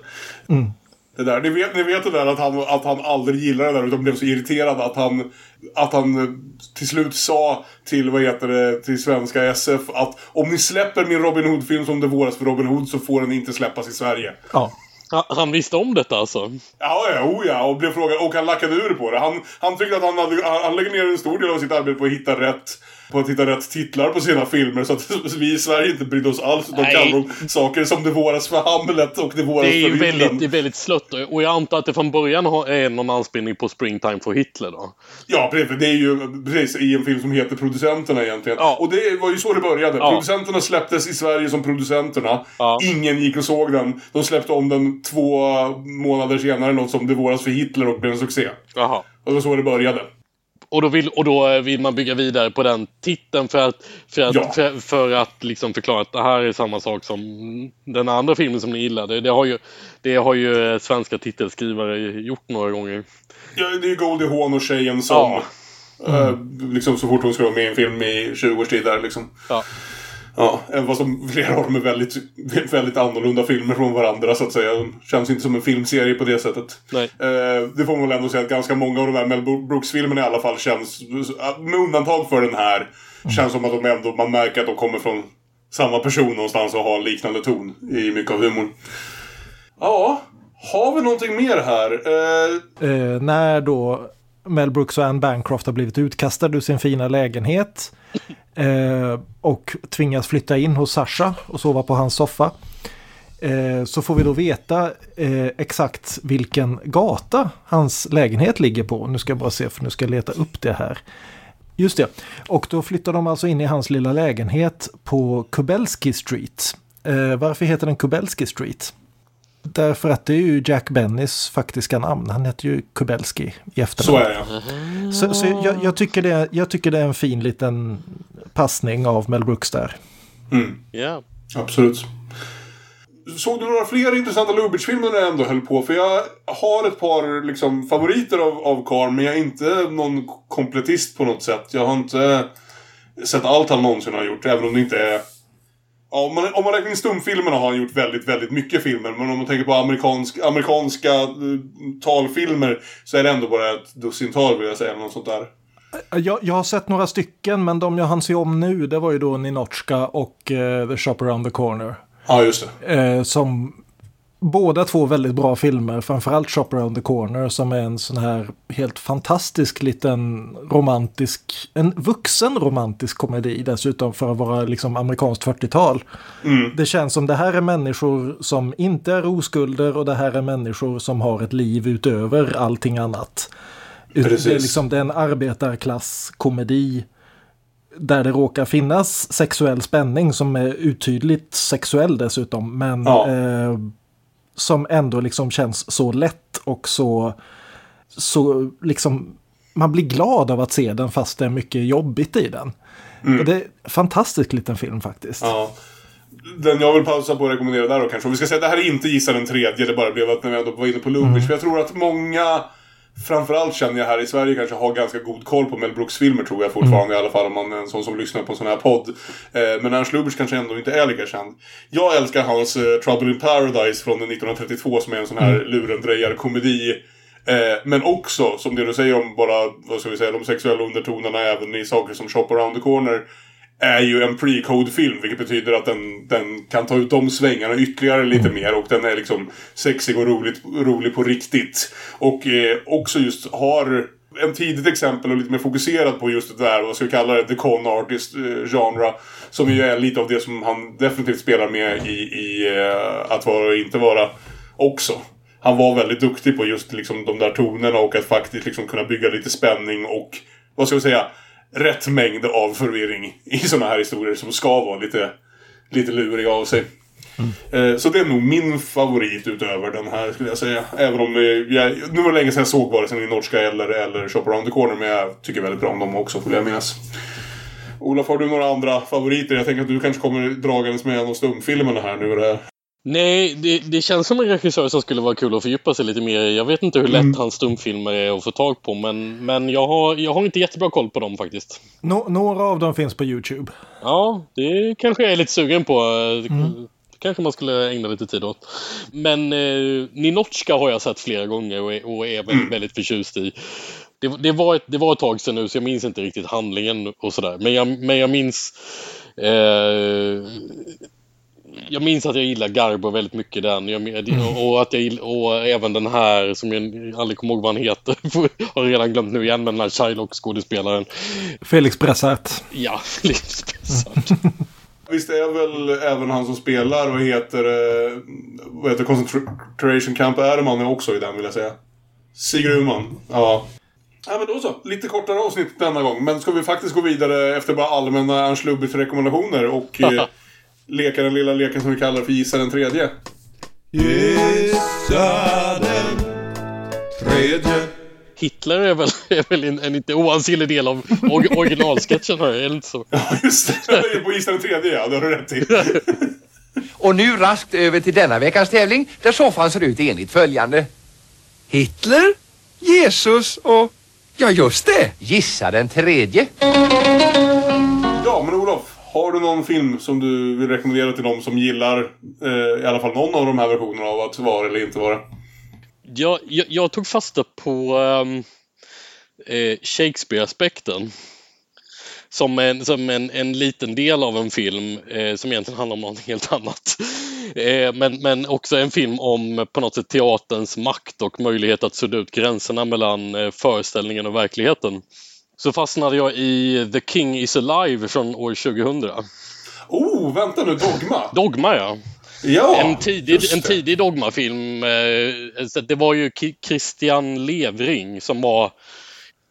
Det där. Ni, vet, ni vet det där att han, att han aldrig gillade det där utan blev så irriterad att han, att han till slut sa till, vad heter det, till svenska SF att om ni släpper min Robin Hood-film som Det Våras för Robin Hood så får den inte släppas i Sverige. ja. Han, han visste om detta alltså. Ja, ja, oh ja, och blev frågad, och han lackade ur på det. Han, han tyckte att han, hade, han, han lägger ner en stor del av sitt arbete på att hitta rätt på att hitta rätt titlar på sina filmer så att vi i Sverige inte brydde oss alls. De kallar dem saker som Det våras för Hamlet och Det våras Det är för väldigt, det är väldigt slött och jag antar att det från början är någon anspelning på Springtime for Hitler då. Ja, precis. Det är ju precis i en film som heter Producenterna egentligen. Ja. Och det var ju så det började. Ja. Producenterna släpptes i Sverige som Producenterna. Ja. Ingen gick och såg den. De släppte om den två månader senare, något som Det våras för Hitler och blev en succé. Jaha. Och det var så det började. Och då, vill, och då vill man bygga vidare på den titeln för att, för att, Ja. för, för att liksom förklara att det här är samma sak som den andra filmen som ni gillade. Det har ju, det har ju eh, svenska titelskrivare gjort några gånger. Ja, det är ju Goldie Hawn och tjejen som... Ja. eh, liksom så fort hon ska vara med i en film i 20 års tid där liksom. Ja. Ja, även fast de, flera av dem är väldigt, väldigt annorlunda filmer från varandra så att säga. De känns inte som en filmserie på det sättet. Nej. Eh, det får man väl ändå säga att ganska många av de här Mel Brooks-filmerna i alla fall känns, med undantag för den här, känns som att de ändå, man märker att de kommer från samma person någonstans och har liknande ton i mycket av humorn. Ja, har vi någonting mer här? Eh, Eh, när då Mel Brooks och Anne Bancroft har blivit utkastade ur sin fina lägenhet eh, och tvingas flytta in hos Sasha och sova på hans soffa. Eh, så får vi då veta eh, exakt vilken gata hans lägenhet ligger på. Nu ska jag bara se för nu ska jag leta upp det här. Just det. Och då flyttar de alltså in i hans lilla lägenhet på Kubelski Street. Eh, varför heter den Kubelski Street? Därför att det är ju Jack Bennys faktiska namn. Han heter ju Kubelski i efternamn. så är det. Så, så jag, jag, tycker det, jag tycker det är en fin liten passning av Mel Brooks där. Mm. Ja. Absolut. Såg du några fler intressanta Lubitsch-filmer när jag ändå höll på? För jag har ett par liksom, favoriter av, av Karl, men jag är inte någon kompletist på något sätt. Jag har inte sett allt han någonsin har gjort, även om det inte är... Ja, om, man, om man räknar in stumfilmerna har han gjort väldigt, väldigt mycket filmer. Men om man tänker på amerikansk, amerikanska uh, talfilmer så är det ändå bara ett dussintal vill jag säga, eller något sånt där. Jag, jag har sett några stycken, men de jag hann se om nu, det var ju då Ninotchka och uh, The Shop Around the Corner. Ja, just det. Eh, som båda två väldigt bra filmer, framförallt Shop Around the Corner som är en sån här helt fantastisk liten romantisk, en vuxen romantisk komedi dessutom för att vara liksom amerikanskt 40-tal. Mm. Det känns som det här är människor som inte är oskulder och det här är människor som har ett liv utöver allting annat. Precis. Det är, liksom, det är en arbetarklasskomedi där det råkar finnas sexuell spänning som är uttydligt sexuell dessutom. Men Ja. eh, som ändå liksom känns så lätt och så, så liksom man blir glad av att se den fast det är mycket jobbigt i den. Mm. Det är en fantastisk liten film faktiskt. Ja. Den jag vill pausa på och rekommendera där då kanske. Och vi ska säga att det här är inte Gissa den tredje. Det bara blev att när vi ändå var inne på Lubitsch. Mm. För jag tror att många, framförallt känner jag här i Sverige, kanske har ganska god koll på Mel Brooks-filmer tror jag fortfarande. Mm. I alla fall om man är en sån som lyssnar på en sån här podd. Eh, men Ernst Lubitsch kanske ändå inte är lika känd. Jag älskar hans eh, Trouble in Paradise från 1932 som är en sån här Mm. lurendrejarkomedi. Eh, men också, som det du säger om bara, vad ska vi säga, de sexuella undertonerna även i saker som Shop around the corner. Är ju en pre-code-film, vilket betyder att den, den kan ta ut de svängarna ytterligare lite mer. Och den är liksom sexig och roligt, rolig på riktigt. Och eh, också just har en tidigt exempel och lite mer fokuserat på just det där, vad ska vi kalla det, the con artist eh, genre. Som ju är lite av det som han definitivt spelar med i, i eh, Att vara och inte vara också. Han var väldigt duktig på just liksom de där tonerna och att faktiskt liksom kunna bygga lite spänning och, vad ska vi säga, rätt mängd av förvirring i sådana här historier som ska vara lite, lite luriga av sig. Eh, Så det är nog min favorit utöver den här skulle jag säga. Även om eh, jag, nu var det länge sedan jag såg vare sig i norska eller, eller Shop around the corner. Men jag tycker väldigt bra om dem också, vill jag minnas. Olof, har du några andra favoriter? Jag tänker att du kanske kommer dragandes med en av stumfilmerna här nu. Det här. Nej, det, det känns som en regissör som skulle vara kul att fördjupa sig lite mer. Jag vet inte hur lätt Mm. hans stumfilmer är att få tag på, men, men jag, har, jag har inte jättebra koll på dem faktiskt. Nå- några av dem finns på YouTube. Ja, det kanske jag är lite sugen på. Mm. kanske man skulle ägna lite tid åt. Men eh, Ninotchka har jag sett flera gånger och är, och är väldigt, väldigt förtjust i. Det, det, var ett, det var ett tag sedan nu så jag minns inte riktigt handlingen och sådär. Men jag, men jag minns eh, jag minns att jag gillar Garbo väldigt mycket den. Jag, och, att jag, gill- och även den här som jag aldrig kommer ihåg vad han heter. har redan glömt nu igen. Men den här Shylock-skådespelaren. Felix Bressart. Ja, Felix Bressart. Visst är väl även han som spelar, vad heter det, vad heter Concentration Camp Erman är också i den vill jag säga. Sigurd Uman. Ja. Ja men då så. Lite kortare avsnitt denna gång. Men ska vi faktiskt gå vidare efter bara allmänna Ernst rekommendationer och eh, leka den lilla leken som vi kallar för Gissa den tredje. Gissa den tredje. Hitler är väl, är väl en, en inte oansenlig del av or, originalsketchen här, är det inte så? Ja, just det. På Gissa den tredje, ja. Det har du rätt i. Och nu raskt över till denna veckas tävling där soffan ser ut enligt följande. Hitler, Jesus och... Ja, just det. Gissa den tredje. Har du någon film som du vill rekommendera till de som gillar eh, i alla fall någon av de här versionerna av att vara eller inte vara? Jag, jag, jag tog fasta på um, eh, Shakespeare-aspekten. Som, en, som en, en liten del av en film eh, som egentligen handlar om något helt annat. Eh, men, men också en film om på något sätt teaterns makt och möjlighet att sudda ut gränserna mellan eh, föreställningen och verkligheten. Så fastnade jag i The King is Alive från år 2000. Oh, vänta nu, Dogma! Dogma ja. Ja, en tidig, en tidig dogmafilm. Eh, det var ju Christian Levring som var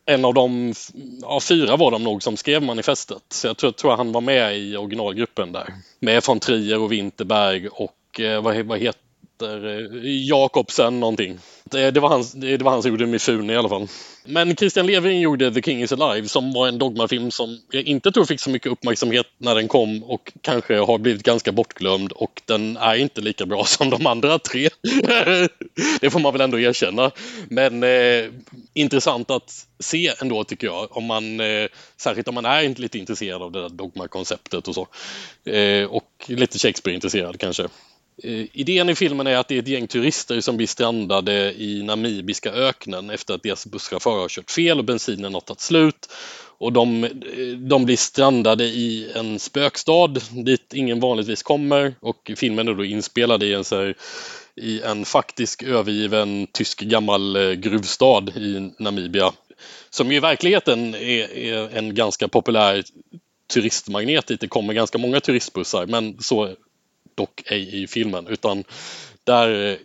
en av de, ja fyra var de nog som skrev manifestet. Så jag tror, tror han var med i originalgruppen där. Med von Trier och Winterberg och eh, vad, vad heter heter eh, Jakobsen någonting. Det, det, var hans, det, det var han som gjorde Mifune i alla fall. Men Christian Levin gjorde The King is Alive som var en dogmafilm som jag inte tror fick så mycket uppmärksamhet när den kom och kanske har blivit ganska bortglömd och den är inte lika bra som de andra tre. det får man väl ändå erkänna. Men eh, intressant att se ändå tycker jag. Om man, eh, särskilt om man är lite intresserad av det där dogmakonceptet och så. Eh, och lite Shakespeare-intresserad kanske. Eh, idén i filmen är att det är ett gäng turister som blir strandade i namibiska öknen efter att deras busschaufför har kört fel och bensinen har tagit slut. Och de, eh, de blir strandade i en spökstad dit ingen vanligtvis kommer och filmen är då inspelad i en, så här, i en faktisk övergiven tysk gammal eh, gruvstad i Namibia. Som i verkligheten är, är en ganska populär turistmagnet dit det kommer ganska många turistbussar men så dock ej i filmen utan där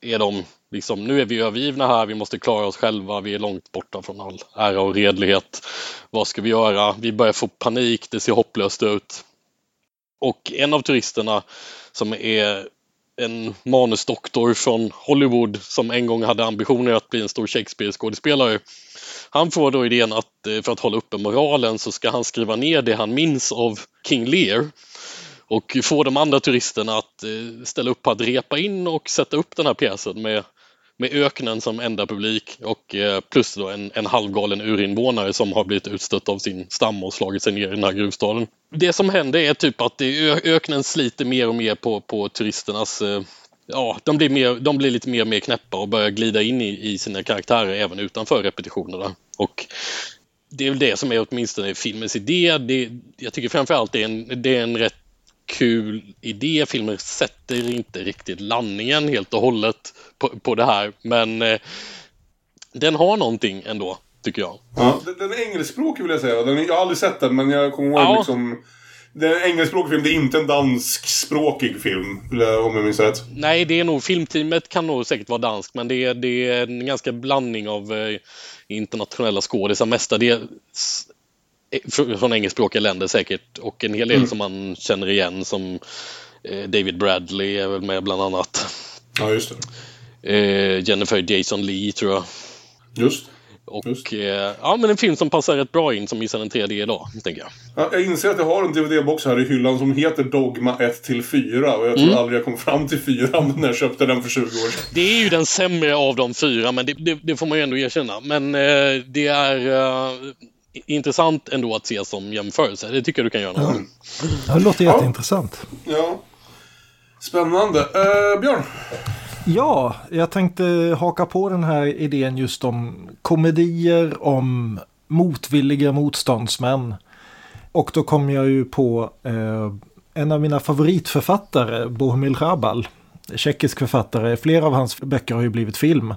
är de liksom nu är vi övergivna här, vi måste klara oss själva, vi är långt borta från all ära och redlighet. Vad ska vi göra? Vi börjar få panik, det ser hopplöst ut. Och en av turisterna som är en manusdoktor från Hollywood som en gång hade ambitioner att bli en stor Shakespeare-skådespelare. Han får då idén att eh, för att hålla uppe moralen så ska han skriva ner det han minns av King Lear och få de andra turisterna att eh, ställa upp på att repa in och sätta upp den här pjäsen med, med öknen som enda publik och eh, plus då en, en halvgalen urinvånare som har blivit utstött av sin stam och slagit sig ner i den här gruvstaden. Det som händer är typ att det, öknen sliter mer och mer på, på turisternas eh, Ja, de blir, mer, de blir lite mer och mer knäppa och börjar glida in i, i sina karaktärer även utanför repetitionerna. Och det är väl det som är åtminstone filmens idé. Det, jag tycker framförallt det är en, det är en rätt kul idé. Filmen sätter inte riktigt landningen helt och hållet på, på det här. Men eh, den har någonting ändå, tycker jag. Ja, den är engelskspråkig vill jag säga. Den, jag har aldrig sett den, men jag kommer ihåg ja. liksom... Det är en engelskspråkig film, det är inte en danskspråkig film, om jag minns rätt. Nej, det är nog, filmteamet kan nog säkert vara danskt, men det är, det är en ganska blandning av eh, internationella skådisar. Mestadels från engelskspråkiga länder säkert och en hel del mm. som man känner igen som eh, David Bradley är väl med bland annat. Ja, just det. Eh, Jennifer Jason Lee tror jag. Just. Och Just. Eh, ja, men en film som passar rätt bra in som Missar en tredje idag, tänker jag. Ja, jag inser att jag har en DVD-box här i hyllan som heter Dogma 1-4 och jag tror mm. aldrig jag kom fram till 4 när jag köpte den för 20 år sedan. Det är ju den sämre av de fyra, men det, det, det får man ju ändå erkänna. Men eh, det är eh, intressant ändå att se som jämförelse. Det tycker jag du kan göra. Ja. Det låter jätteintressant. Ja. Spännande. Uh, Björn? Ja, jag tänkte haka på den här idén just om komedier om motvilliga motståndsmän. Och då kom jag ju på eh, en av mina favoritförfattare, Bohumil Hrabal. Tjeckisk författare. Flera av hans böcker har ju blivit film.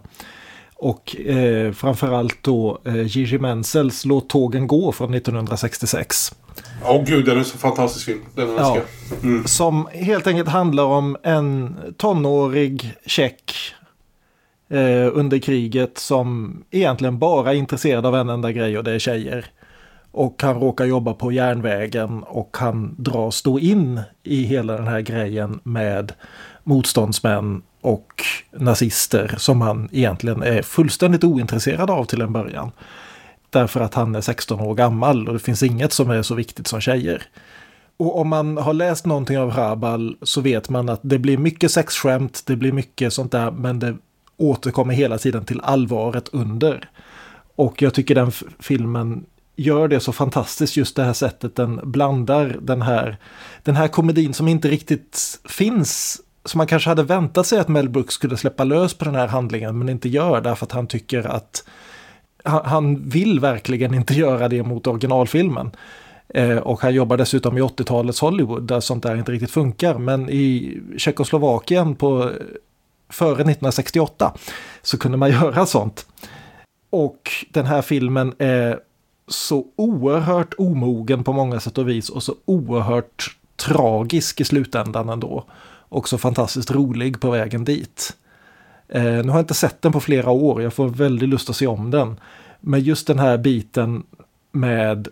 Och eh, framförallt då eh, Gigi Menzels Låt tågen gå från 1966. Åh oh, gud, den är så fantastisk film. Den ja, mm. Som helt enkelt handlar om en tonårig tjeck eh, under kriget som egentligen bara är intresserad av en enda grej och det är tjejer. Och han råkar jobba på järnvägen och han dras då in i hela den här grejen med motståndsmän och nazister som han egentligen är fullständigt ointresserad av till en början. Därför att han är 16 år gammal och det finns inget som är så viktigt som tjejer. Och om man har läst någonting av Rabal så vet man att det blir mycket sexskämt, det blir mycket sånt där, men det återkommer hela tiden till allvaret under. Och jag tycker den filmen gör det så fantastiskt just det här sättet den blandar den här, den här komedin som inte riktigt finns så man kanske hade väntat sig att Mel Brooks skulle släppa lös på den här handlingen men inte gör därför att han tycker att han vill verkligen inte göra det mot originalfilmen. Eh, och han jobbar dessutom i 80-talets Hollywood där sånt där inte riktigt funkar. Men i Tjeckoslovakien på, före 1968 så kunde man göra sånt. Och den här filmen är så oerhört omogen på många sätt och vis och så oerhört tragisk i slutändan ändå också fantastiskt rolig på vägen dit. Eh, nu har jag inte sett den på flera år, jag får väldigt lust att se om den. Men just den här biten med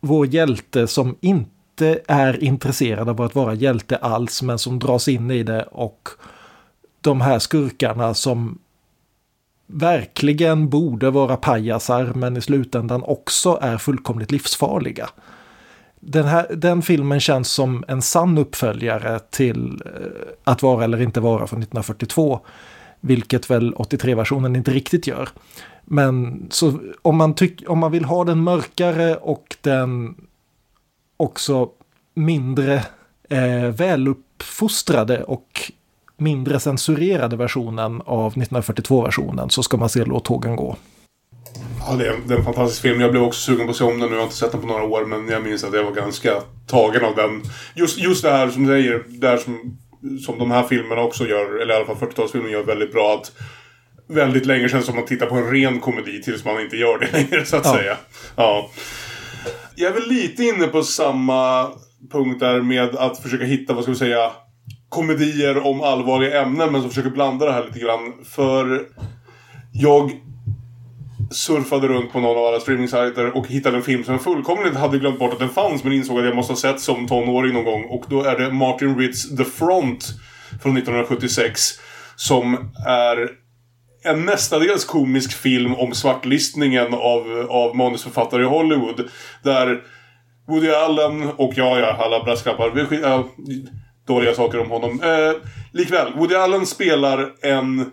vår hjälte som inte är intresserad av att vara hjälte alls men som dras in i det och de här skurkarna som verkligen borde vara pajasar men i slutändan också är fullkomligt livsfarliga. Den, här, den filmen känns som en sann uppföljare till eh, Att vara eller inte vara från 1942. Vilket väl 83-versionen inte riktigt gör. Men så om man, tyck, om man vill ha den mörkare och den också mindre eh, väluppfostrade och mindre censurerade versionen av 1942-versionen så ska man se Låt tågen gå. Ja, det är, det är en fantastisk film. Jag blev också sugen på att se om den nu. Jag har inte sett den på några år, men jag minns att jag var ganska tagen av den. Just, just det här som du säger, där som, som de här filmerna också gör, eller i alla fall 40-talsfilmen gör väldigt bra. att Väldigt länge känns som att titta på en ren komedi tills man inte gör det längre, så att Ja. säga. Ja. Jag är väl lite inne på samma punkt där med att försöka hitta, vad ska vi säga, komedier om allvarliga ämnen men som försöker blanda det här lite grann. För jag surfade runt på någon av alla streamingsajter och hittade en film som jag fullkomligt hade glömt bort att den fanns men insåg att jag måste ha sett som tonåring någon gång. Och då är det Martin Ritts The Front från 1976 som är en nästadels komisk film om svartlistningen av, av manusförfattare i Hollywood. Där Woody Allen och ja, ja, alla brasklappar. Vi dåliga saker om honom. Eh, likväl, Woody Allen spelar en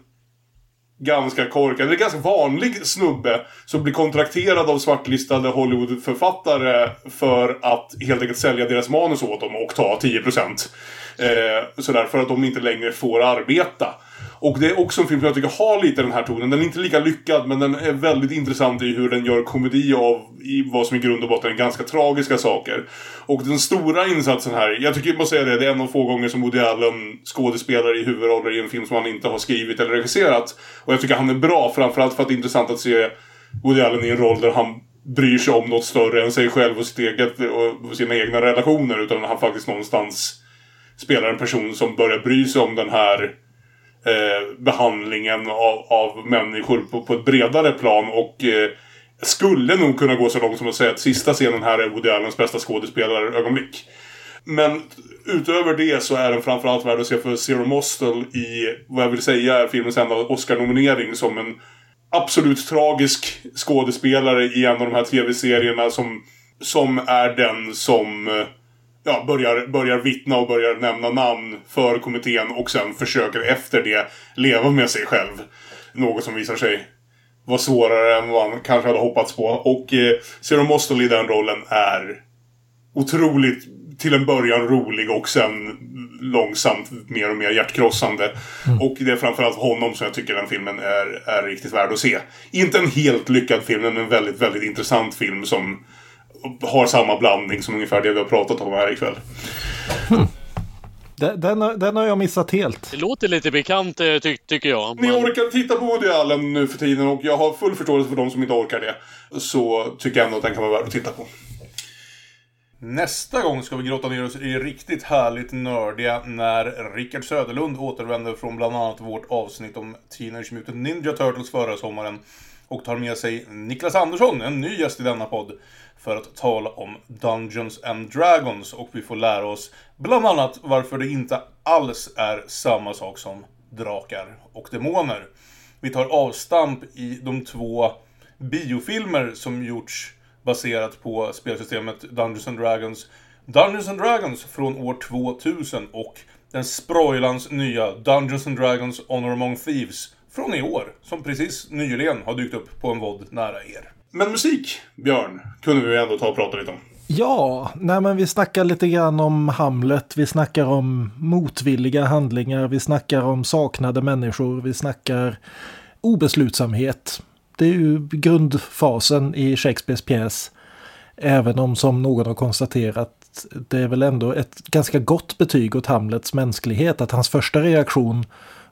ganska korkad, eller ganska vanlig snubbe som blir kontrakterad av svartlistade Hollywoodförfattare för att helt enkelt sälja deras manus åt dem och ta 10%. Eh, sådär, för att de inte längre får arbeta. Och det är också en film som jag tycker har lite den här tonen. Den är inte lika lyckad, men den är väldigt intressant i hur den gör komedi av i vad som i grund och botten är ganska tragiska saker. Och den stora insatsen här, jag tycker jag måste säga det, det är en av få gånger som Woody Allen skådespelar i huvudroller i en film som han inte har skrivit eller regisserat. Och jag tycker han är bra, framförallt för att det är intressant att se Woody Allen i en roll där han bryr sig om något större än sig själv och sitt eget och sina egna relationer. Utan han faktiskt någonstans spelar en person som börjar bry sig om den här eh, behandlingen av, av människor på, på ett bredare plan. Och eh, skulle nog kunna gå så långt som att säga att sista scenen här är Woody Allens bästa skådespelarögonblick. Men utöver det så är den framförallt värd att se för Zero Mostel i vad jag vill säga är filmens enda Oscar-nominering som en absolut tragisk skådespelare i en av de här tv-serierna som, som är den som eh, ja, börjar, börjar vittna och börjar nämna namn för kommittén och sen försöker efter det leva med sig själv. Något som visar sig vara svårare än vad man kanske hade hoppats på. Och eh, Zero Mostel i den rollen är otroligt till en början rolig och sen långsamt mer och mer hjärtkrossande. Och det är framförallt honom som jag tycker den filmen är, är riktigt värd att se. Inte en helt lyckad film, men en väldigt, väldigt intressant film som har samma blandning som ungefär det vi har pratat om här ikväll. Den, den, har- den har jag missat helt. Det låter lite bekant eh, ty tycker jag. Ni orkar titta på Woody Allen nu för tiden och jag har full förståelse för de som inte orkar det. Så tycker jag ändå att den kan vara värd att titta på. Nästa gång ska vi grotta ner oss i riktigt härligt nördiga när Rickard Söderlund återvänder från bland annat vårt avsnitt om Teenage Mutant Ninja Turtles förra sommaren och tar med sig Niklas Andersson, en ny gäst i denna podd, för att tala om Dungeons and Dragons och vi får lära oss bland annat varför det inte alls är samma sak som drakar och demoner. Vi tar avstamp i de två biofilmer som gjorts baserat på spelsystemet Dungeons and Dragons. Dungeons and Dragons från år 2000 och den sproilans nya Dungeons and Dragons Honor Among Thieves från i år, som precis nyligen har dykt upp på en vod nära er. Men musik, Björn, kunde vi ändå ta och prata lite om. Ja, nej men vi snackar lite grann om Hamlet, vi snackar om motvilliga handlingar, vi snackar om saknade människor, vi snackar obeslutsamhet. Det är ju grundfasen i Shakespeares pjäs. Även om som någon har konstaterat, det är väl ändå ett ganska gott betyg åt Hamlets mänsklighet att hans första reaktion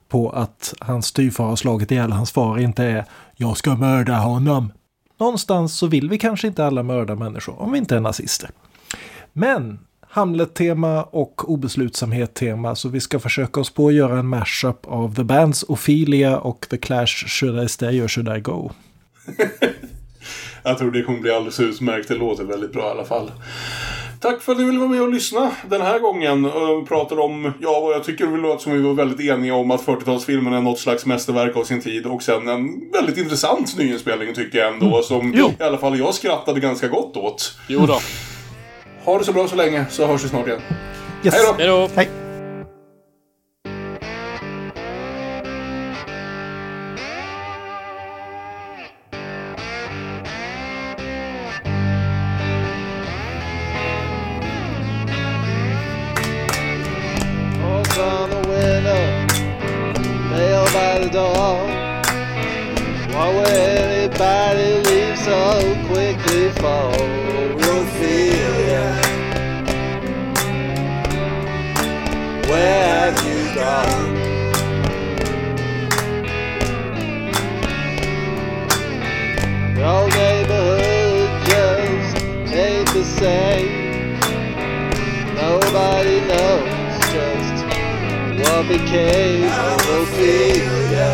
på att hans styvfar har slagit ihjäl hans far inte är jag ska mörda honom. Någonstans så vill vi kanske inte alla mörda människor om vi inte är nazister. Men Hamlet-tema och obeslutsamhet-tema så vi ska försöka oss på att göra en mashup av The Bands Ophelia och The Clash Should I Stay or Should I Go. Jag tror det kommer bli alldeles utmärkt. Det låter väldigt bra i alla fall. Tack för att ni ville vara med och lyssna den här gången. Och pratar om, ja vad jag tycker det låter som vi var väldigt eniga om att 40-talsfilmen är något slags mästerverk av sin tid. Och sen en väldigt intressant nyinspelning tycker jag ändå. Som Jo. i alla fall jag skrattade ganska gott åt. Jo då. Ha det så bra så länge så hörs vi snart igen. Yes. Hej då! Hej då! Hej. What became of Ophelia.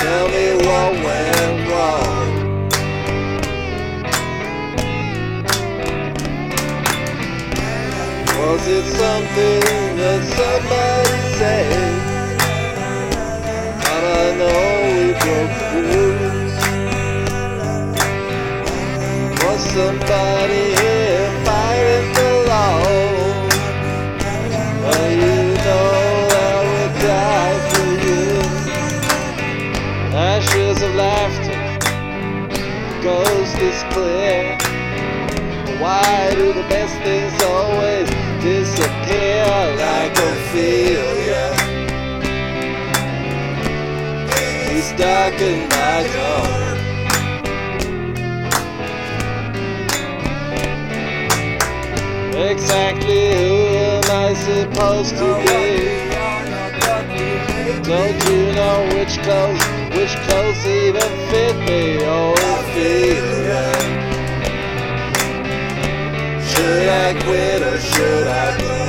Tell me what went wrong. Was it something that somebody said? Do I know we broke rules? Was somebody ghost is clear. Why do the best things always disappear like Ophelia? He's darkened my door. Exactly who am I supposed to be? Don't you know which clothes, clothes even fit me? Ophelia. Should I quit or should I go?